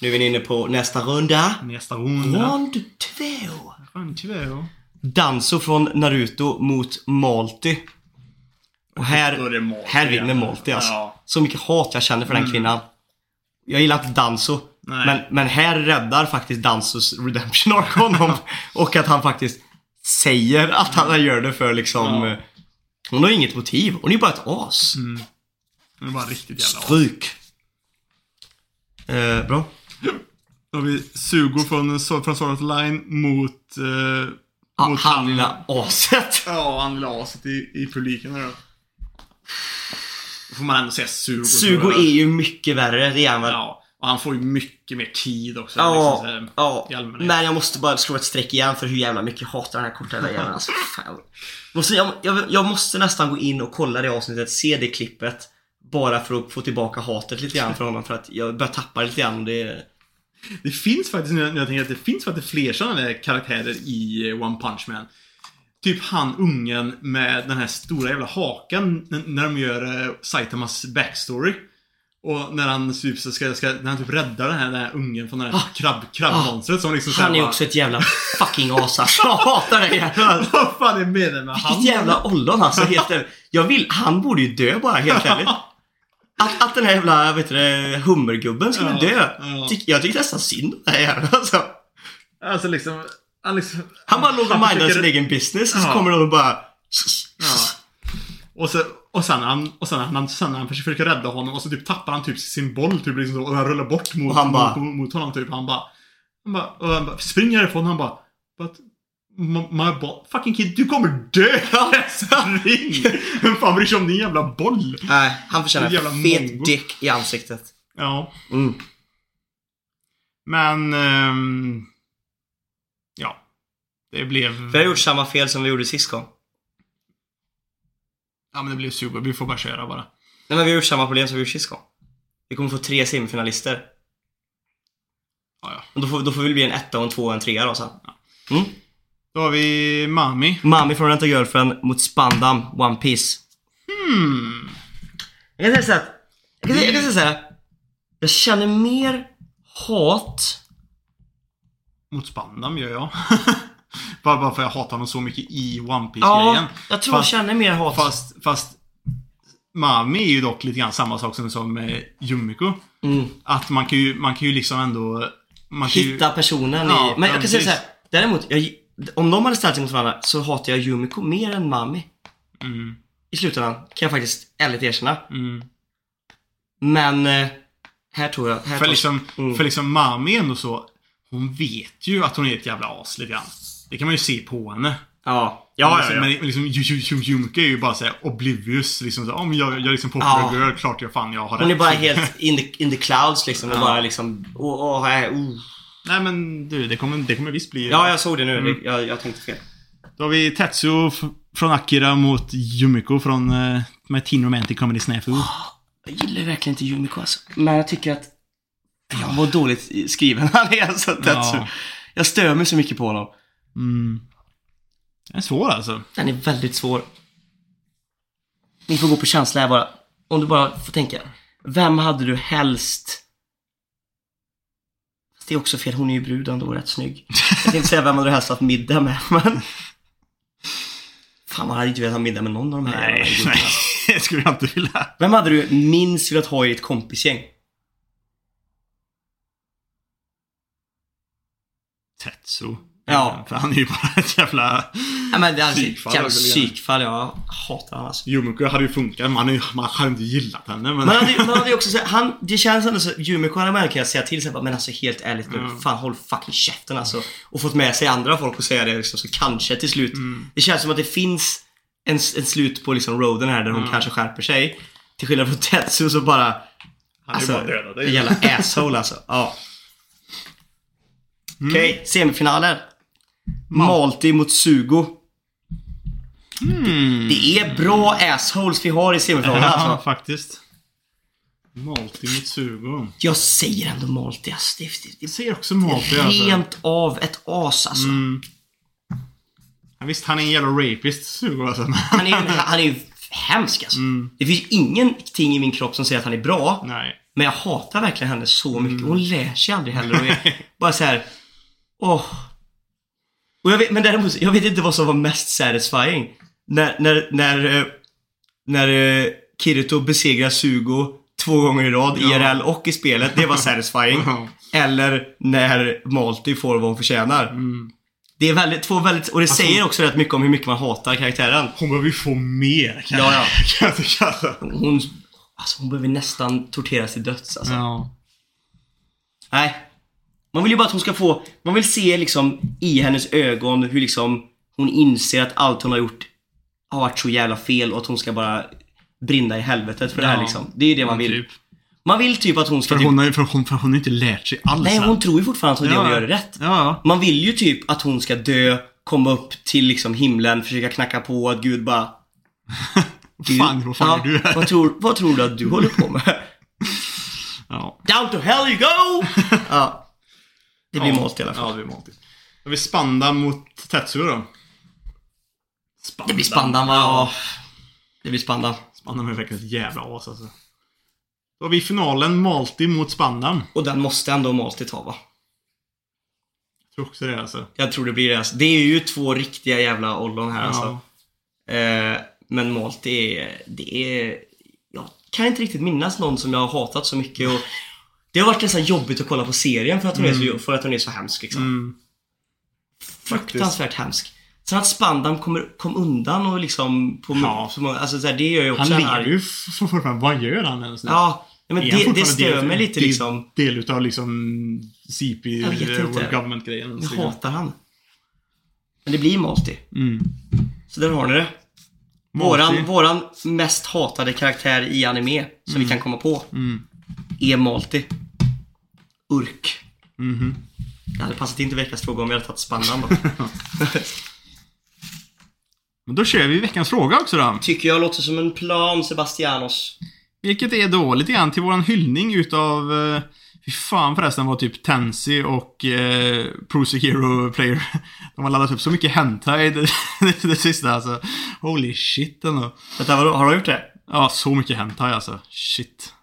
Nu är vi inne på nästa runda. Nästa runda. Rond två. Fan, tyvärr. Danso från Naruto mot Malty. Och här, det Malty här vinner. Malty alltså. Ja. Så mycket hat jag känner för den kvinnan. Jag gillar inte Danso. Men, men här räddar faktiskt Dansos redemption arc honom. *laughs* och att han faktiskt säger att han gör det för liksom... Ja. eh, Hon har inget motiv. Hon är bara ett as. Det är bara riktigt jävla Stryk. Eh, bra. Då har vi Sugo från, från Sword Line mot... Eh, Ja, mot han lilla aset. *laughs* Ja, han lilla aset i, i publiken här då. Får man ändå säga Sugo. Sugo är ju mycket värre, det är han väl. Ja, och han får ju mycket mer tid också. Ja, liksom, här, ja. Men jag måste bara slå ett streck igen för hur jävla mycket jag hatar den här korta jäveln. *laughs* Alltså, fan. Måste, jag, jag, jag måste nästan gå in och kolla det avsnittet, se det klippet. Bara för att få tillbaka hatet lite grann för honom för att jag börjar tappa det lite grann det... Det finns faktiskt, nu jag tänker att det finns faktiskt fler sådana karaktärer i eh, One Punch Man. Typ han ungen med den här stora jävla hakan när de gör eh, Saitamas backstory. Och när han typ ska, ska, när han typ räddar den här, den här ungen från det här krabb, krabbmonstret som liksom Ah. Han är bara- också ett jävla *laughs* fucking as alltså. Jag hatar den jäveln. Vad fan är meningen med han? Vilket jävla ollon alltså. Helt jag vill, han borde ju dö bara helt ärligt. Att, att den här jävla, vet du det, hummergubben skulle Ja, dö. ja. Tyck, jag tycker nästan synd om den här jäveln alltså. Alltså liksom... Han, liksom, Han bara låg och mindade sin egen business och så kommer någon och bara... Ja. Och, så, och sen han, och sen han, sen han försöker rädda honom och så typ tappar han typ sin boll typ liksom så, och han rullar bort mot, han bara- mot, mot honom typ. Han bara... Han bara, och han bara springer härifrån han bara... But, my, ball... Fucking kid, du kommer dö! Spring! *laughs* Vem fan bryr sig om din jävla boll? Nej, han förtjänar En fet mongo. dick i ansiktet. Ja. Mm. Men... ehm, ja. Det blev... Vi har gjort samma fel som vi gjorde sist gång. Ja men det blev super. Vi får bara köra bara. Nej men vi har gjort samma problem som vi gjorde sist gång. Vi kommer få tre semifinalister. Ja, ja. Och då får, då får vi bli en etta och en tvåa och en trea då sen. Mm. Då har vi Mami. Mami från Rent Girlfriend mot Spandam One Piece. Hmm. Jag kan säga så här. Jag kan, säga- jag kan säga så här. Jag känner mer hat. Mot Spandam gör jag. *laughs* *laughs* bara, bara för jag hatar honom så mycket i One Piece-grejen. Ja, jag tror Fast- jag känner mer hat. Fast, fast Mami är ju dock lite grann samma sak som, som eh, Yumiko. Mm. Att man kan ju, man kan ju liksom ändå... Kan ju, Hitta personen Ja, i... Men ja, jag kan säga så precis. här. Däremot, jag, om de hade ställt sig mot varandra så hatar jag Yumiko mer än Mami. Mm, I slutändan, kan jag faktiskt ärligt erkänna. mm. Men... Eh, Här tror jag... Här För tar- liksom, Mm. för liksom Mami är ändå så... Hon vet ju att hon är ett jävla as lite grann. Det kan man ju se på henne. Ja. Ja, ja, ja. Men liksom Yu- Yumka är ju bara såhär oblivious. Liksom så, om jag, jag är liksom popular Ja. girl, klart jag fan jag har Hon är rätt. bara *laughs* helt in the, in the clouds liksom. Och bara liksom... Åh, åh, här, oh. Nej men du, det kommer, det kommer visst bli... Ja, jag såg det nu. Mm. Jag, jag tänkte fel. Då har vi Tetsuo från Akira mot Yumiko från uh, med Teen Romantic Comedy Snafu. Jag gillar verkligen inte Yumiko alltså. Men jag tycker att... Jag var dåligt skriven han är *laughs* alltså, Tetsu. Ja. Jag stör mig så mycket på honom. Mm. Det är svår alltså. Den är väldigt svår. Ni får gå på känsla här bara. Om du bara får tänka. Vem hade du helst... Fast det är också fel, hon är ju brud ändå rätt snygg. Jag tänkte säga vem hade du helst haft middag med, *laughs* men... Fan, man hade inte velat ha middag med någon av de här Nej, nej. *laughs* Det skulle jag inte vilja. Vem hade du minst velat ha i ett kompisgäng? Tetsu. Ja. För han är ju bara ett jävla... Ja, men det är Psykfall. Jävla psykfall, jag hatar han alltså. Yumiko hade ju funkat. Man, är, man hade inte gillat henne men... Man hade, ju- man hade ju också så, han, det känns ändå så, Yumiko hade man kunnat säga till sig men alltså helt ärligt nu, Mm. fan håll fucking käften alltså. Och fått med sig andra folk och säga det liksom, så kanske till slut. Mm. Det känns som att det finns en, en slut på liksom roaden här där hon Mm. kanske skärper sig. Till skillnad från Tetsu så bara, han är alltså, bara dödad. Är jävla asshole alltså. Ja. Mm. Okej, semifinaler. Malti mot Sugo. Mm. Det är bra assholes vi har i semifinalen Ja, alltså. faktiskt. Malti mot Sugo. Jag säger ändå Malti alltså. Jag ser också Malti alltså. Rent av ett as alltså. Mm. Ja, visst, han är en jävla rapist, Sugo alltså. *laughs* Han är ju han är hemsk alltså. Mm. Det finns ingenting i min kropp som säger att han är bra. Nej. Men jag hatar verkligen henne så mycket. Mm. Hon lär sig aldrig heller. Och är *laughs* bara så här. Åh. Och jag vet, men däremot, jag vet inte vad som var mest satisfying. När, när, när, eh, när eh, Kirito besegrar Sugo två gånger i rad, Ja. IRL och i spelet. Det var satisfying. *laughs* Ja. Eller när Malty får vad hon förtjänar. Mm. Det är väldigt, två väldigt, och det Alltså- säger också rätt mycket om hur mycket man hatar karaktären. Hon behöver ju få mer kan, Ja, ja. *laughs* jag tycka. Hon, alltså hon behöver nästan torteras till döds alltså. Ja. Nej. Man vill ju bara att hon ska få, man vill se liksom i hennes ögon hur liksom hon inser att allt hon har gjort har varit så jävla fel och att hon ska bara brinna i helvetet för det här Ja. liksom. Det är ju det man vill. Typ. Man vill typ att hon ska För typ, hon, har, ju- för, hon, för hon har inte lärt sig alls. Nej, hon tror ju fortfarande att hon, det Ja. gör är rätt. Ja. Man vill ju typ att hon ska dö, komma upp till liksom himlen, försöka knacka på att Gud bara *laughs* Vad fan, vad fan ja, är du här? vad, tror, vad tror du att du håller på med? *laughs* Ja. Down to hell you go! *laughs* ja. Det blir ja. målt i alla fall. Ja, det blir målt. Då har vi Spanda mot Tetsuo då. Spanda. Det blir spandan va? Ja. Det blir spandan. Spandan är verkligen ett jävla as alltså. Då har vi finalen Malti mot Spandan. Och den måste ändå Malti ta va? Jag tror också det alltså. Jag tror det blir det. Alltså. Det är ju två riktiga jävla ollon här alltså. Ja. Eh, men Malti det är... Jag kan inte riktigt minnas någon som jag har hatat så mycket och det har varit nästan jobbigt att kolla på serien för att hon, är, så, för att hon är så hemsk liksom. Mm. Fruktansvärt hemsk. Sen att Spandam kommer, kom undan och liksom på Ja. så många, alltså så här, det gör ju också Han lever ju fortfarande. Vad gör han ens nu? Ja, men det, det stör mig lite liksom. Del utav liksom CP. World Government-grejen. Jag hatar han. Men det blir Malti. Mm. Så där har ni det. Våran, våran mest hatade karaktär i anime, som vi kan komma på, Mm. Är Malti. Urk. Mhm. Det hade passat in till veckans fråga om vi hade tagit Spannan då. *laughs* Men då kör vi veckans fråga också då. Tycker jag låter som en plan, Sebastianos. Vilket är då lite grann till våran hyllning utav... Eh, fy fan förresten vad typ Tensi och eh, Pro Sekiro Player. *laughs* De har laddat upp så mycket hentai det, *laughs* det, det sista alltså. Holy shit ändå. Vänta, vadå? Har du gjort det? Ja, så mycket hentai alltså. Shit.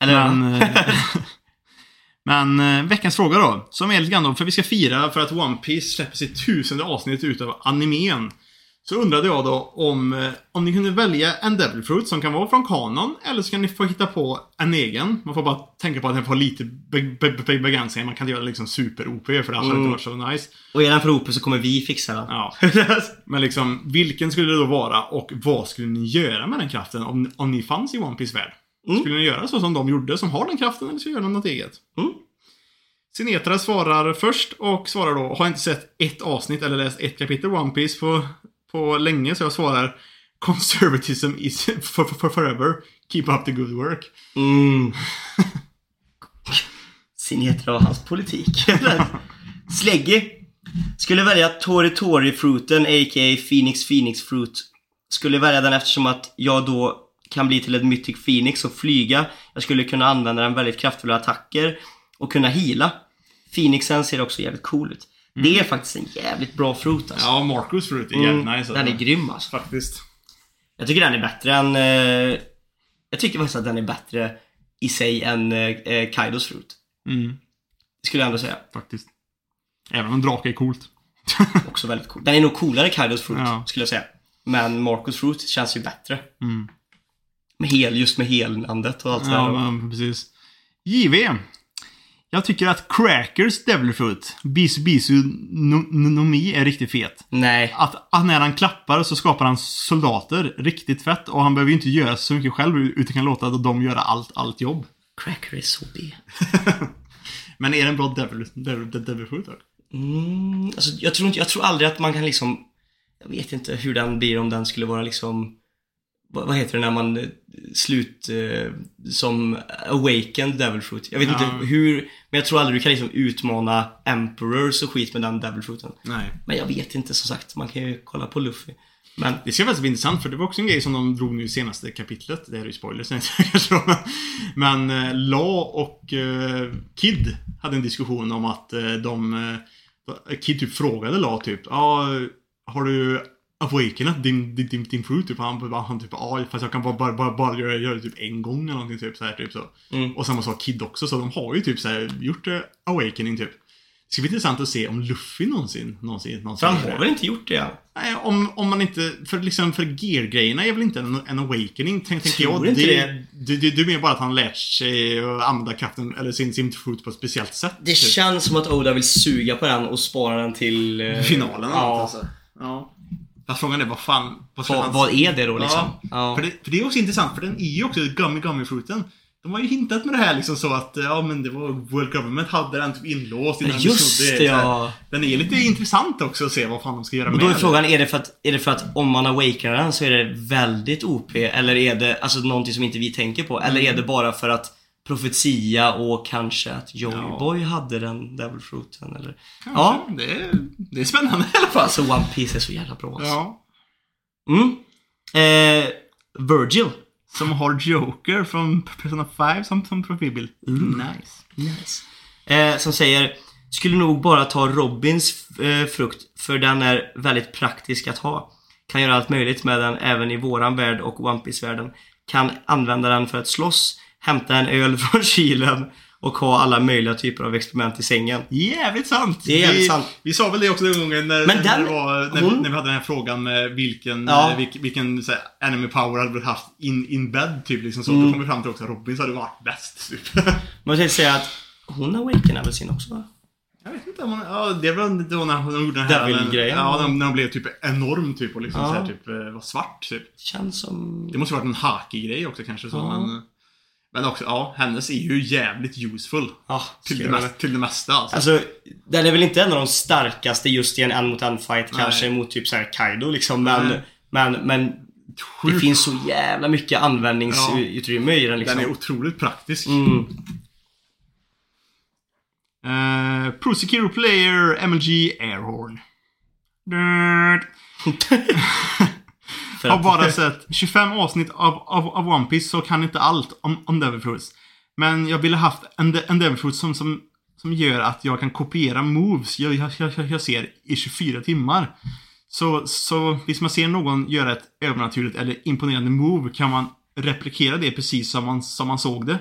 Eller? Men, eh, *laughs* men eh, veckans fråga då. Som är lite grann då, för vi ska fira för att One Piece släpper sitt tusende avsnitt utav animen. Så undrade jag då om, eh, om ni kunde välja en Devil Fruit som kan vara från kanon, eller så kan ni få hitta på en egen. Man får bara tänka på att den får lite be be be begränsningar. Man kan inte göra liksom super-OP för det hade Mm. inte varit så nice. Och är den för OP så kommer vi fixa den. Ja. *laughs* Men liksom, vilken skulle det då vara och vad skulle ni göra med den kraften om, om ni fanns i One Piece värld? Mm. Skulle ni göra så som de gjorde, som har den kraften, eller ska ni göra något eget? Mm. Sinetra svarar först och svarar då, har inte sett ett avsnitt eller läst ett kapitel One Piece på, på länge, så jag svarar Conservatism is *laughs* for, for, for forever. Keep up the good work. Mm. *laughs* Sinetra och hans politik. *laughs* Sleggy. Skulle välja Tori Tori Fruiten, a.k.a. Phoenix Phoenix Fruit. Skulle välja den eftersom att jag då kan bli till ett Mythic Phoenix och flyga. Jag skulle kunna använda den väldigt kraftfulla attacker och kunna heala. Phoenixen ser också jävligt cool ut. Det är faktiskt en jävligt bra fruit alltså. Ja, Marcus förut är jävligt Mm, nice. Den är alltså. grym alltså. Faktiskt. Jag tycker den är bättre än... Eh, jag tycker faktiskt att den är bättre i sig än eh, eh, Kaidos fruit. Mm, skulle jag ändå säga. faktiskt. Även om drake är coolt. Också väldigt cool. Den är nog coolare Kaidos fruit, Ja. skulle jag säga. Men Marcus fruit känns ju bättre. Mm. Med hel, just med helnandet och allt det Ja, där. men precis. JV. Jag tycker att Crackers Devil Fruit, Bisu Bisu no, no, no Mi, är riktigt fet. Nej. Att, att när han klappar så skapar han soldater. Riktigt fett. Och han behöver ju inte göra så mycket själv utan kan låta dem göra allt, allt jobb. Cracker är så B. Men är det en bra devil, devil, devil Fruit då? Mm, alltså, jag, tror inte, jag tror aldrig att man kan liksom... Jag vet inte hur den blir om den skulle vara liksom... Vad, heter det när man eh, slut... Eh, som awakened devil fruit. Jag vet Ja. inte hur... Men jag tror aldrig du kan liksom utmana emperors och skit med den devil fruiten. Nej. Men jag vet inte som sagt. Man kan ju kolla på Luffy. Men Det ska faktiskt bli intressant för det var också en grej som de drog nu i senaste kapitlet. Det här är ju spoilers *laughs* kanske. Men eh, La och eh, Kid hade en diskussion om att eh, de... Eh, Kid typ frågade La typ Ja, har du awakenat din, din, din, din fru typ? Han, han typ ja, fast jag kan bara, bara, bara, bara göra, göra det typ en gång eller någonting typ så här typ så. Mm. Och samma sak Kid också, så de har ju typ så här gjort eh, awakening typ. Det ska bli intressant att se om Luffy någonsin, någonsin, någonsin han har väl inte gjort det? Nej, om, om man inte... För liksom, för gear-grejerna är väl inte en, en awakening, tänk, tänker jag. inte det, det. det, det är mer bara att han lärt sig använda kraften, eller sin, sin fruit på ett speciellt sätt. Det typ. känns som att Oda vill suga på den och spara den till... eh, Finalen Ja. alltså. Ja. Fast frågan är vad fan... Vad, ska Vad, vad är det då liksom? Ja. Ja. För, det, för det är också intressant, för den är ju också gummy gummy fruiten. De har ju hintat med det här liksom så att, ja men det var World Government hade den typ inlåst innan Just det, ja. Den är lite intressant också att se vad fan de ska göra Och med då är frågan, är det, för att, är det för att om man awakenar den så är det väldigt OP? Eller är det alltså någonting som inte vi tänker på? Eller är det bara för att profetia och kanske att Joey Ja. Hade den Devil Fruiten eller? Kanske. Ja. Det, är, det är spännande i alla fall. Alltså One Piece är så jävla bra alltså. Ja. Mm. Eh, Virgil. Som har Joker från Persona 5 som, som profilbild. Nice. Nice. Eh, som säger Skulle nog bara ta Robins eh, frukt för den är väldigt praktisk att ha. Kan göra allt möjligt med den även i våran värld och One Piece-världen. Kan använda den för att slåss, hämta en öl *laughs* från kylen och ha alla möjliga typer av experiment i sängen. Jävligt sant! Det är jävligt vi, sant. Vi sa väl det också den gången när, när, den- det var, när, hon- när vi hade den här frågan med vilken, Ja. eh, vilk, vilken så här, anime power hade vi haft in, in bed typ liksom så. Mm. Då kom vi fram till också att Robins hade varit bäst typ. *laughs* Man kan säga att hon awakenar väl sin också va? Jag vet inte om hon, ja det var då när hon gjorde den här Devil-grejen. Ja, när, när hon blev typ enorm typ och liksom Ja. så här, typ eh, var svart typ. Känns som... Det måste varit en haki-grej också kanske så Ja. men Men också, ja, hennes är ju jävligt useful. Ja, Till det, mest, till det mesta alltså. Alltså, den är väl inte en av de starkaste just i en en mot en fight Nej. kanske mot typ såhär Kaido liksom men. Men, men det finns så jävla mycket användningsutrymme i den liksom. Den är otroligt praktisk. Mm. Uh, Prosecutor Player MLG Airhorn. *laughs* Har bara sett 25 avsnitt av, av, av One Piece så kan inte allt om, om Devil Fruits. Men jag ville haft en, en Devil Fruits som, som, som gör att jag kan kopiera moves jag, jag, jag, jag ser i 24 timmar. Så, så visst man ser någon göra ett övernaturligt eller imponerande move kan man replikera det precis som man, som man såg det.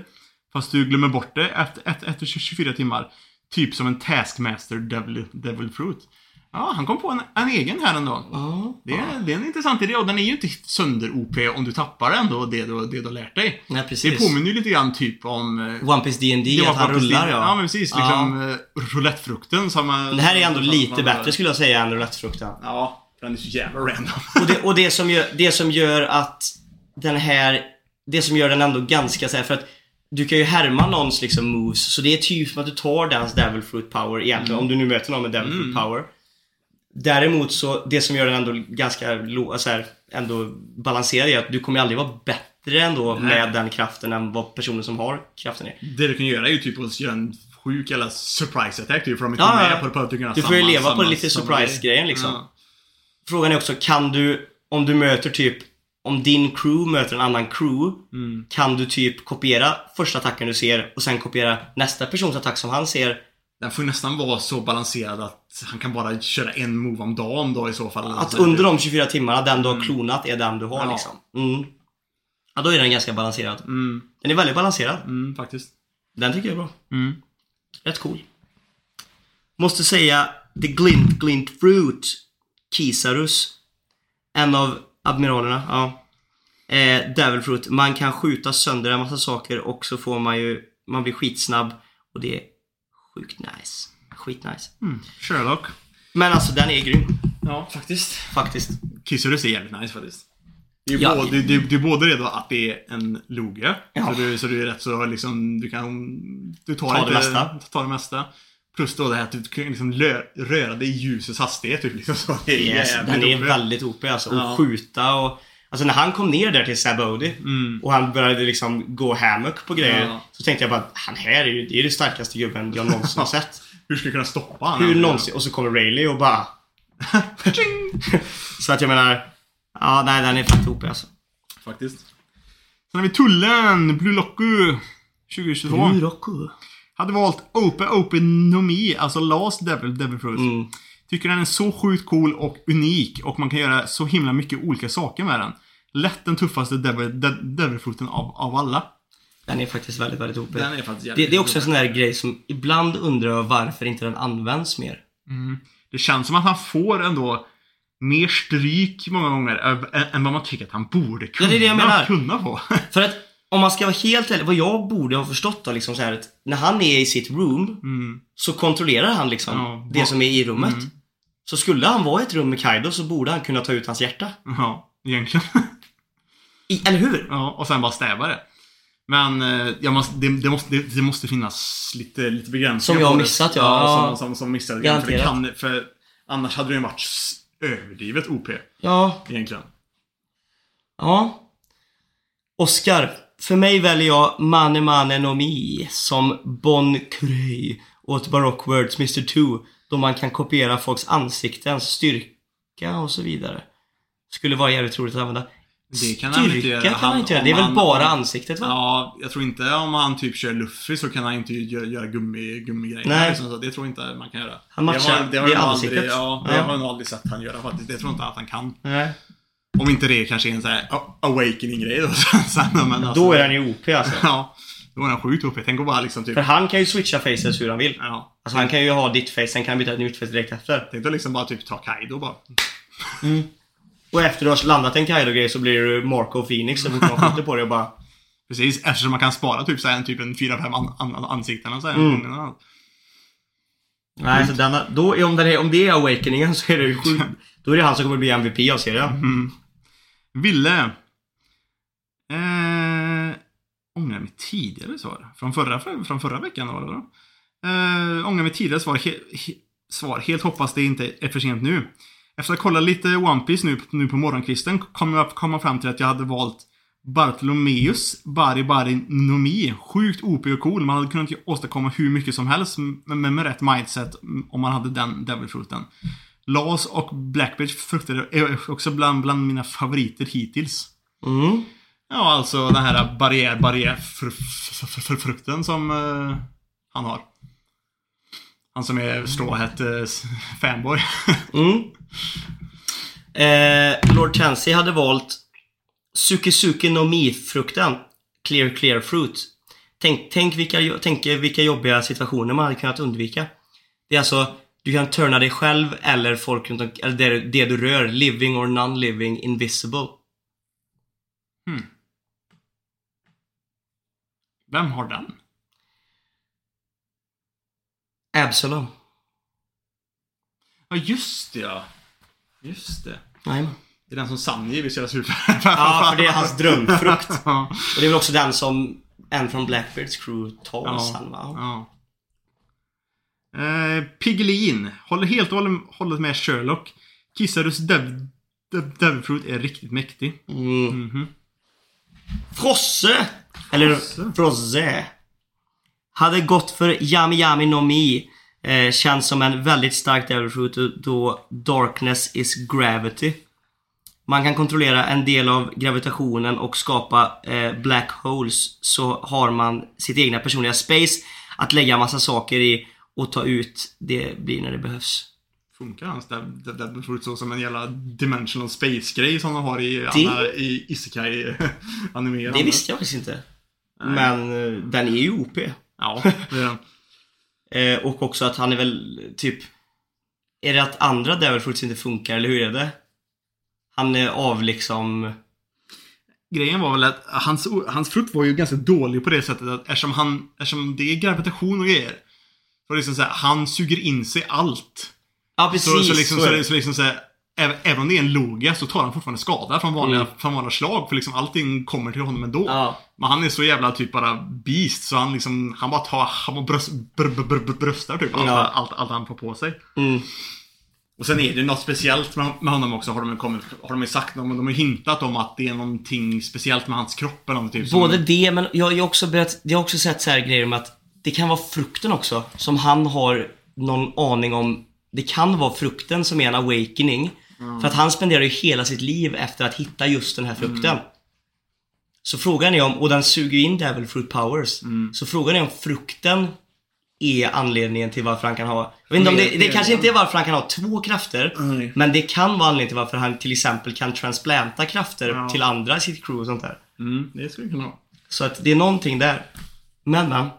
Fast du glömmer bort det efter, efter, efter 24 timmar. Typ som en Taskmaster Devil, Devil Fruit. Ja, han kom på en, en egen här ändå. Ja. Det är, det är en intressant idé och den är ju inte sönder-OP om du tappar ändå det du, det du har lärt dig. Nej, Det precis. påminner ju lite grann typ om... eh, One Piece D&D det att han rullar ja. Ja, men precis. Ja. Liksom eh, roulettefrukten som... eh, Det här är ändå lite som- bättre skulle jag säga än roulettefrukten. Ja, den är så jävla random. Och, det, och det, som gör, det som gör att den här det som gör den ändå ganska så här, för att du kan ju härma någons liksom moves, så det är typ som att du tar dens Devil Fruit Power egentligen, om du nu möter någon med Devil Fruit Power. Däremot så, det som gör den ändå ganska så här, ändå balanserad är att du kommer aldrig vara bättre ändå Nej. med den kraften än vad personen som har kraften är. Det du kan göra är ju typ att göra en sjuk jävla surprise attack typ, för de är inte Ja, med ja. på, på att du kan göra Du får ju samma- leva på samma- lite samma surprise-grejen, grej. liksom. Ja. Frågan är också, kan du, om du möter typ, om din crew möter en annan crew, Mm. kan du typ kopiera första attacken du ser och sen kopiera nästa persons attack som han ser. Den får ju nästan vara så balanserad att han kan bara köra en move om dagen då i så fall. Att under de 24 timmarna, den du har klonat är den du har Ja. liksom. Mm. Ja, då är den ganska balanserad. Mm, Den är väldigt balanserad. mm, faktiskt. Den tycker jag är bra. Mm. Rätt cool. Måste säga The Glint Glint Fruit Kisarus. En av admiralerna, ja. Eh, Devil Fruit. Man kan skjuta sönder en massa saker och så får man ju, man blir skitsnabb och det sjukt nice. Skitnice. Mm. Sherlock. Men alltså den är grym, Ja, faktiskt. faktiskt. Kissurus är jävligt nice faktiskt. Det är, Ja. både, det, det, det är både redo att det är en loge. Ja. Så, du, så du är rätt så liksom, du kan, du tar, Ta det mesta. tar det mesta. Plus då det här att du kan liksom lö, röra dig i ljusets hastighet. Typ, liksom, så det är Yes, den är väldigt OP alltså. Och Ja. skjuta och... Alltså när han kom ner där till Sabody Mm. och han började liksom gå hammock på grejer. Ja. Så tänkte jag bara, han här är ju, det är ju starkaste gubben jag någonsin har *laughs* sett. Hur ska du kunna stoppa honom? Hur någonsin? Och så kommer Rayleigh och bara... *laughs* så att jag menar... Ja, nej den är fett OP alltså. Faktiskt. Sen har vi Tullen, Blue Loco 2022. Roku. Hade valt Ope Ope Nomi, alltså Last Devil Devil Fruit. Mm. Tycker den är så sjukt cool och unik och man kan göra så himla mycket olika saker med den. Lätt den tuffaste Devil, de, Devil Fruiten av, av alla. Den är faktiskt väldigt, väldigt OP. Den är faktiskt Det, det är också en sån där grej som ibland undrar jag varför inte den används mer. Det känns som att han får ändå mer stryk många gånger än vad man tycker att han borde kunna, det är det jag menar. kunna få. *laughs* För att om man ska vara helt ärlig, vad jag borde ha förstått då liksom så här att när han är i sitt room Mm. så kontrollerar han liksom Ja, det som är i rummet. Mm. Så skulle han vara i ett rum med Kaido så borde han kunna ta ut hans hjärta. Ja, egentligen. I, eller hur? Ja, och sen bara stäva det. Men eh, måste, det, det, måste, det, det måste finnas lite, lite begränsningar Som jag har missat, ja. som, som, som missade det. För, Garanterat. kan, för annars hade det ju varit överdrivet OP, Ja, egentligen. ja. Oscar. För mig väljer jag Mane Mane no Mi som Bon Curey åt Baroque Words Mr. 2 då man kan kopiera folks ansiktens styrka och så vidare. Skulle vara jävligt roligt att använda. Det kan han inte göra. Styrka kan Han- inte göra. Det är väl han- bara om- ansiktet va? Ja, jag tror inte om han typ kör Luffy så kan han inte göra, göra gummi, gummigrejer. Nej. Liksom, så det tror jag inte man kan göra. Han matchar- det har, det har det ansiktet. Aldrig, ja, det Ja. har jag nog aldrig sett han göra faktiskt. Det tror jag inte att han kan. Nej. Om inte det kanske är en sån här awakening-grej då. *laughs* men alltså, Då är den ju OP alltså. *laughs* Ja. Då är han sjukt uppe. Tänk att bara liksom typ... För han kan ju switcha faces hur han vill. Ja. Alltså han kan ju ha ditt face, sen kan han byta ett nytt face direkt efter. Tänk att liksom bara typ ta Kaido bara. Och efter du har landat en Kaido-grej så blir du Marco Phoenix fort man skjuter på dig och bara... *laughs* Precis, eftersom man kan spara typ så här, en typ en 4-5 an, an, ansikten och så här, Mm. Nej, så denna, då, om, den är, om det är awakeningen så är det ju sjukt. Då är det han som kommer bli MVP av serien. Mm. Ville. Eh, ångrar mig tidigare svar. Från förra, från förra veckan var det då. Eh, ångrar mig tidigare svar. He, he, svar. Helt hoppas det inte är för sent nu. Efter att kolla kollat lite One Piece nu, nu på morgonkvisten kom jag komma fram till att jag hade valt Bartolomeus Bari Bari Nomi. Sjukt OP och cool. Man hade kunnat åstadkomma hur mycket som helst med, med, med rätt mindset om man hade den Devil Fruiten. Las och Blackbeard frukter är också bland, bland mina favoriter hittills. Mm. Ja, alltså den här barriär, barriär fr, fr, fr, fr, frukten som eh, han har. Han som är Strawhat eh, fanboy. *laughs* Mm. Eh, Lord Tansy hade valt Suki no Mi-frukten. Clear Clear Fruit. Tänk, tänk, vilka, tänk vilka jobbiga situationer man hade kunnat undvika. Det är alltså, du kan turna dig själv eller folk runt om, eller det, det du rör, living or non-living, invisible. Vem har den? Absalom. Ja, just det ja. Just det. Nej, Det är den som Sanji vill göra slut Ja, för det är hans drömfrukt. *laughs* Och det är väl också den som en från Blackbeards crew tar Ja. sen va? ja. Eh, Piggelin. Håller helt och hållet- med Sherlock. Kissarus Dev, Dev, Devilfruit är riktigt mäktig. Mm. Mhm. Frosse! Eller Frosse. Frosse. Hade gått för Yami Yami no Mi. Eh, känns som en väldigt stark Devil Fruit då Darkness is Gravity. Man kan kontrollera en del av gravitationen och skapa eh, Black Holes så har man sitt egna personliga space att lägga massa saker i och ta ut det blir när det behövs. Funkar hans Dev, Dev, Devilfruit så som en jävla dimensional space-grej som de har i, alla, i Isekai *laughs* animerad? Det visste jag faktiskt inte. Men eh, den är ju OP. Ja, *laughs* det är den. Eh, och också att han är väl typ... Är det att andra Devil Fruits inte funkar, eller hur är det? Han är av liksom... Grejen var väl att hans, hans frukt var ju ganska dålig på det sättet att eftersom, han, eftersom det är gravitation och grejer. Så liksom så här, han suger in sig allt. Ja precis, Så, så liksom, så så, liksom så här, även, om det är en logia så tar han fortfarande skada från vanliga, Mm. från vanliga slag. För liksom allting kommer till honom ändå. Ja. Men han är så jävla typ bara beast så han liksom, han bara tar, han bara bröst, br, br, br, br, bröstar typ allt, Ja. allt, allt han får på sig. Mm. Och sen är det något speciellt med, med honom också har de ju kommit, har de ju sagt, de, de har ju hintat om att det är någonting speciellt med hans kropp eller. Typ, Både det, men jag har ju också börjat, jag har också sett så här grejer om att det kan vara frukten också, som han har någon aning om. Det kan vara frukten som är en awakening. För att han spenderar ju hela sitt liv efter att hitta just den här frukten. Så frågan är om, och den suger in Devil Fruit Powers. Så frågan är om frukten är anledningen till varför han kan ha... Jag vet inte om det, det kanske inte är varför han kan ha två krafter. Men det kan vara anledningen till varför han till exempel kan transplanta krafter Ja. till andra i sitt crew och sånt där. Mm, det skulle kunna vara. Så att det är någonting där. Men men.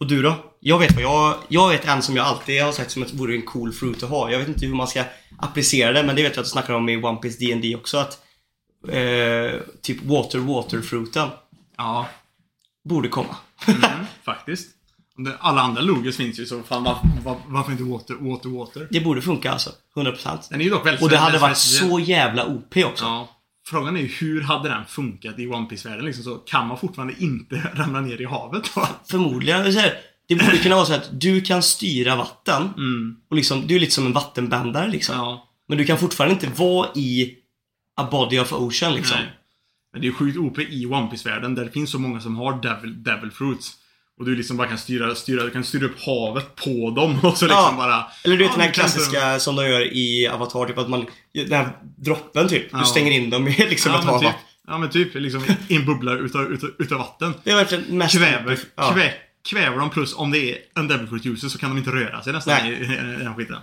Och du då? Jag vet vad jag... Jag vet en som jag alltid har sagt som att det vore en cool fruit att ha. Jag vet inte hur man ska applicera det men det vet jag att du snackar om i One Piece D&D också att eh, typ water water fruiten Ja, borde komma. mm, *laughs* faktiskt. Alla andra logos finns ju så fan var, var, varför inte water, water, water? Det borde funka alltså. 100%. Den är ju dock väldigt Och det hade varit så jävla OP också. Ja. Frågan är ju hur hade den funkat i One piece världen liksom så kan man fortfarande inte *laughs* ramla ner i havet då? Förmodligen. Det borde kunna vara så att du kan styra vatten. Mm. Och liksom, du är lite som en vattenbändare liksom. Ja. Men du kan fortfarande inte vara i a body of ocean liksom. Nej. Men det är sjukt OP i One piece världen där det finns så många som har devil, devil fruits. Och du liksom bara kan styra, styra, du kan styra upp havet på dem *laughs* och så liksom Ja. bara... Eller du vet Ja, den här klassiska som de gör i Avatar, typ att man... Den här droppen typ. Ja. Du stänger in dem i *laughs* liksom ett hav. typ, ja men typ liksom i en bubbla utav, utav, utav vatten. Det är verkligen mest... Kväver, Ja. kvä, kväver dem plus om det är en devil fruit user så kan de inte röra sig nästan Nej. i, i den skiten.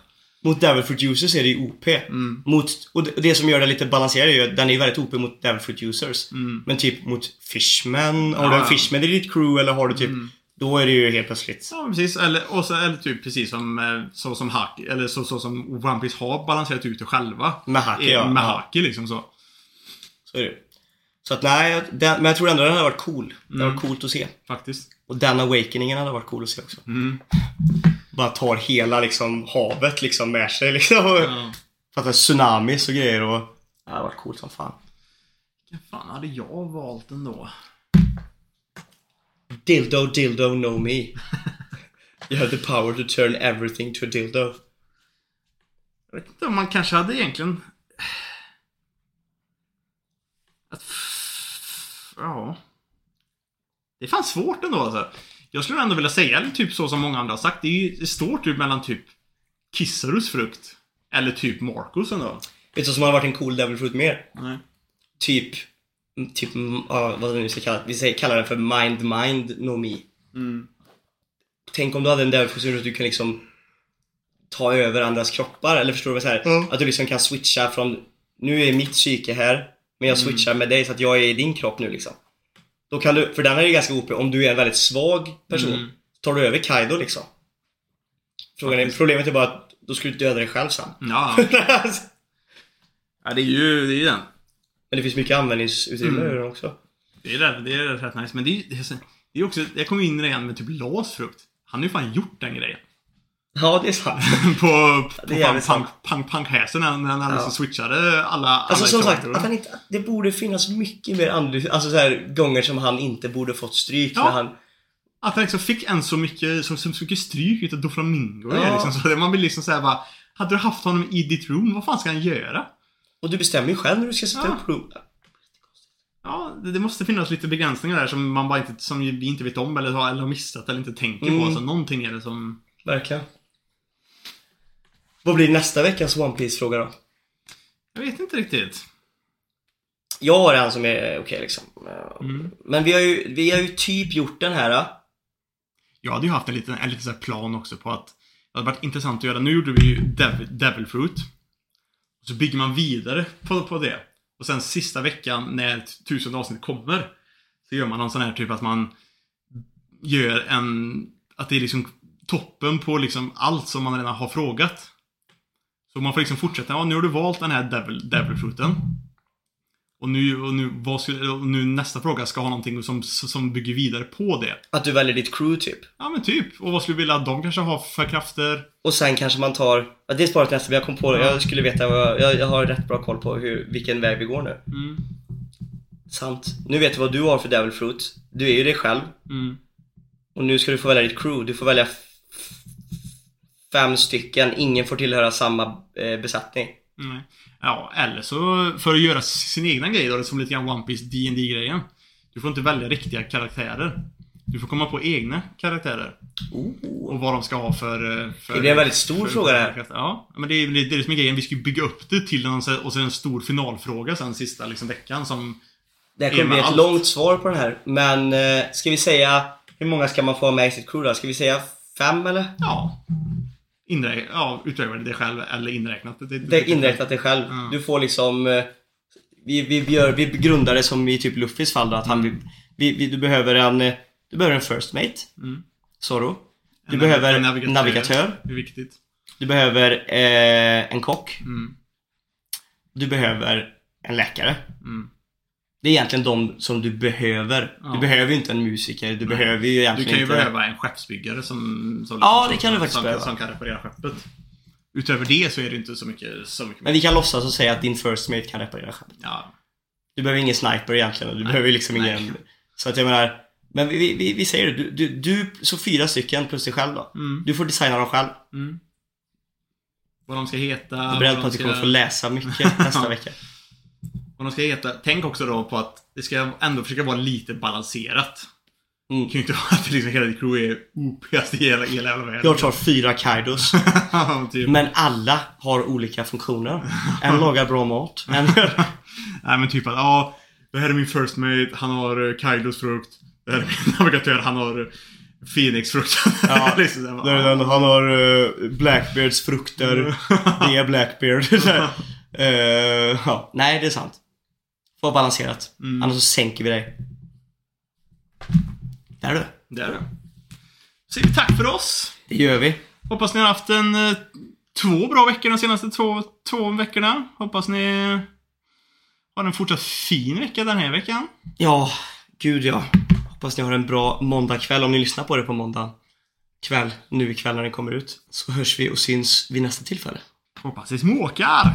Mot Devil Fruit Users är det ju OP. Mm. Mot, och det, det som gör det lite balanserad är ju att den är ju väldigt OP mot Devil Fruit Users. Men typ mot Fishman, har du Mm. Ja, en ja. Fishman i ditt crew eller har du typ... Då är det ju helt plötsligt... Ja, precis. Eller, och så, eller typ precis som, eh, så som Haki, eller så, så som One Piece har balanserat ut det själva. Med Haki, ja. Med Ja. Haki liksom så. Så är det. Så att nej, den, men jag tror ändå den hade varit cool. Det hade Mm. varit coolt att se. Faktiskt. Och den awakeningen hade varit cool att se också. Mm. Bara tar hela liksom havet liksom med sig *laughs* liksom. Ja. Fattar tsunamis och grejer och... Det hade varit coolt som fan. Vad fan hade jag valt ändå? Dildo, dildo, know me. *laughs* You have the power to turn everything to a dildo. Jag vet inte om man kanske hade egentligen... Att... Ja. Det är fan svårt ändå alltså. Jag skulle ändå vilja säga typ så som många andra har sagt. Det, är ju, det står typ mellan typ Kissarus frukt. Eller typ Marcus ändå. Vet du vad som hade varit en cool Devil Fruit mer? Nej. Typ... Typ, mm, vad vi nu ska kalla det. Vi säger, kallar den för Mind Mind Know Me. Mm. Tänk om du hade en så att du kan liksom ta över andras kroppar. Eller förstår du vad jag säger? Ja. Att du liksom kan switcha från... Nu är mitt psyke här. Men jag switchar med dig så att jag är i din kropp nu liksom. Då kan du, för den är ju ganska OP. Om du är en väldigt svag person. Mm. Tar du över Kaido liksom. Frågan är, problemet är bara att då skulle du döda dig själv sen. Ja. *laughs* ja, det är ju det är ju den. Men det finns mycket användningsutrymme Mm. i den också. Det är, rätt, det är rätt nice. Men det är, det är, också, jag kommer in i det igen med typ Las frukt. Han har ju fan gjort den grejen. Ja, det är sant. *laughs* på på jävligt punk, punk, punk, punkhasen när när han Ja. liksom switchade alla, alla Alltså som sagt, att han inte, det borde finnas mycket mer andlig, alltså så här, gånger som han inte borde fått stryk Ja. när han... Att han liksom fick en så mycket, så, så mycket stryk utav Doflamingo. Ja. Ja. Liksom, så man vill liksom säga bara Hade du haft honom i ditt room, vad fan ska han göra? Och du bestämmer ju själv när du ska sätta Ja. upp rum. Ja, det, måste finnas lite begränsningar där som man bara inte, som vi inte vet om eller har, eller har missat eller inte tänker Mm. på. Så någonting är det som... Verkligen. Vad blir nästa veckas One piece fråga då? Jag vet inte riktigt. Jag har en som är okej liksom. Mm. Men vi har, ju, vi har ju typ gjort den här. Jag hade ju haft en liten, en liten så plan också på att det hade varit intressant att göra. Nu gjorde vi ju Devil, Devil Fruit. Så bygger man vidare på, på det. Och sen sista veckan när tusen avsnitt kommer så gör man någon sån här typ att man gör en... Att det är liksom toppen på liksom allt som man redan har frågat. Så man får liksom fortsätta. Ja, nu har du valt den här Devil, Devil Fruiten. Och nu, och nu, vad skulle, och nu nästa fråga ska ha någonting som, som bygger vidare på det. Att du väljer ditt crew typ. Ja men typ. Och vad skulle du vilja att de kanske har för krafter? Och sen kanske man tar, ja, det är sparat nästa, men jag kom på det. Ja. Jag skulle veta, jag, jag, jag har rätt bra koll på hur, vilken väg vi går nu. Mm. Sant. Nu vet du vad du har för Devil Fruit. Du är ju dig själv. Mm. Och nu ska du få välja ditt crew. Du får välja fem stycken. Ingen får tillhöra samma eh, besättning. Nej. Ja, eller så för att göra sin egna grej då, det som lite grann One Piece dd grejen Du får inte välja riktiga karaktärer. Du får komma på egna karaktärer. Och vad de ska ha för... eh, för Det blir en väldigt stor fråga det här. Ja, men det är det, är det som är grejen. Vi ska ju bygga upp det till en, och så en stor finalfråga sen sista liksom, veckan som... Det här kommer bli ett allt. långt svar på den här. Men eh, ska vi säga, hur många ska man få med i sitt crew då? Ska vi säga fem eller? Ja. Inrä ja, utöver det själv eller inräknat. Det, Det är inräknat dig själv. Ja. Du får liksom... eh, Vi, vi, vi, gör, vi grundar det som i typ Luffys fall då, att han... Vi, vi, du behöver en... eh, Du behöver en first mate. Mm. Zorro. Du En behöver en navigatör. navigatör. Det är viktigt. Du behöver eh, en kock. Mm. Du behöver en läkare. Mm. Det är egentligen de som du behöver. Ja. Du behöver ju inte en musiker. Du Nej. behöver ju Du egentligen kan ju inte... behöva en skeppsbyggare som... som Ja, som, det kan du faktiskt som, behöva. Som kan reparera skeppet. Utöver det så är det inte så mycket... Så mycket Men vi kan låtsas och säga att din first mate kan reparera skeppet. Ja. Du behöver ingen sniper egentligen. Du Nej. behöver liksom Nej. ingen... Så att jag menar... Men vi, vi, vi säger det. Du, du, du, så fyra stycken plus dig själv då. Mm. Du får designa dem själv. Mm. Vad de ska heta. Jag är beredd på att du kommer ska- få läsa mycket nästa *laughs* vecka. Vad de ska heta. Tänk också då på att det ska ändå försöka vara lite balanserat. Mm. Det kan ju inte vara att liksom hela ditt crew är OPast i hela, hela jävla världen. Jag tar fyra Kaidos. *laughs* typ. Men alla har olika funktioner. En lagar bra mat. En. *laughs* Nej men typ att, ja. Det här är min first mate, han har uh, Kylos frukt. Det här är min *laughs* navigatör, han har uh, Phoenix frukt. Ja. liksom här, bara, han har uh, Blackbeards frukter. Det är Blackbeard. Eh, ja. Nej, det är sant. Vara balanserat. Mm. Annars så sänker vi dig. Där du. Det är det. Säger vi tack för oss. Det gör vi. Hoppas ni har haft en eh, två bra veckor de senaste två, två veckorna. Hoppas ni har en fortsatt fin vecka den här veckan. Ja, gud ja. Hoppas ni har en bra måndagkväll om ni lyssnar på det på måndag kväll. Nu ikväll när den kommer ut. Så hörs vi och syns vid nästa tillfälle. Hoppas ni småkar.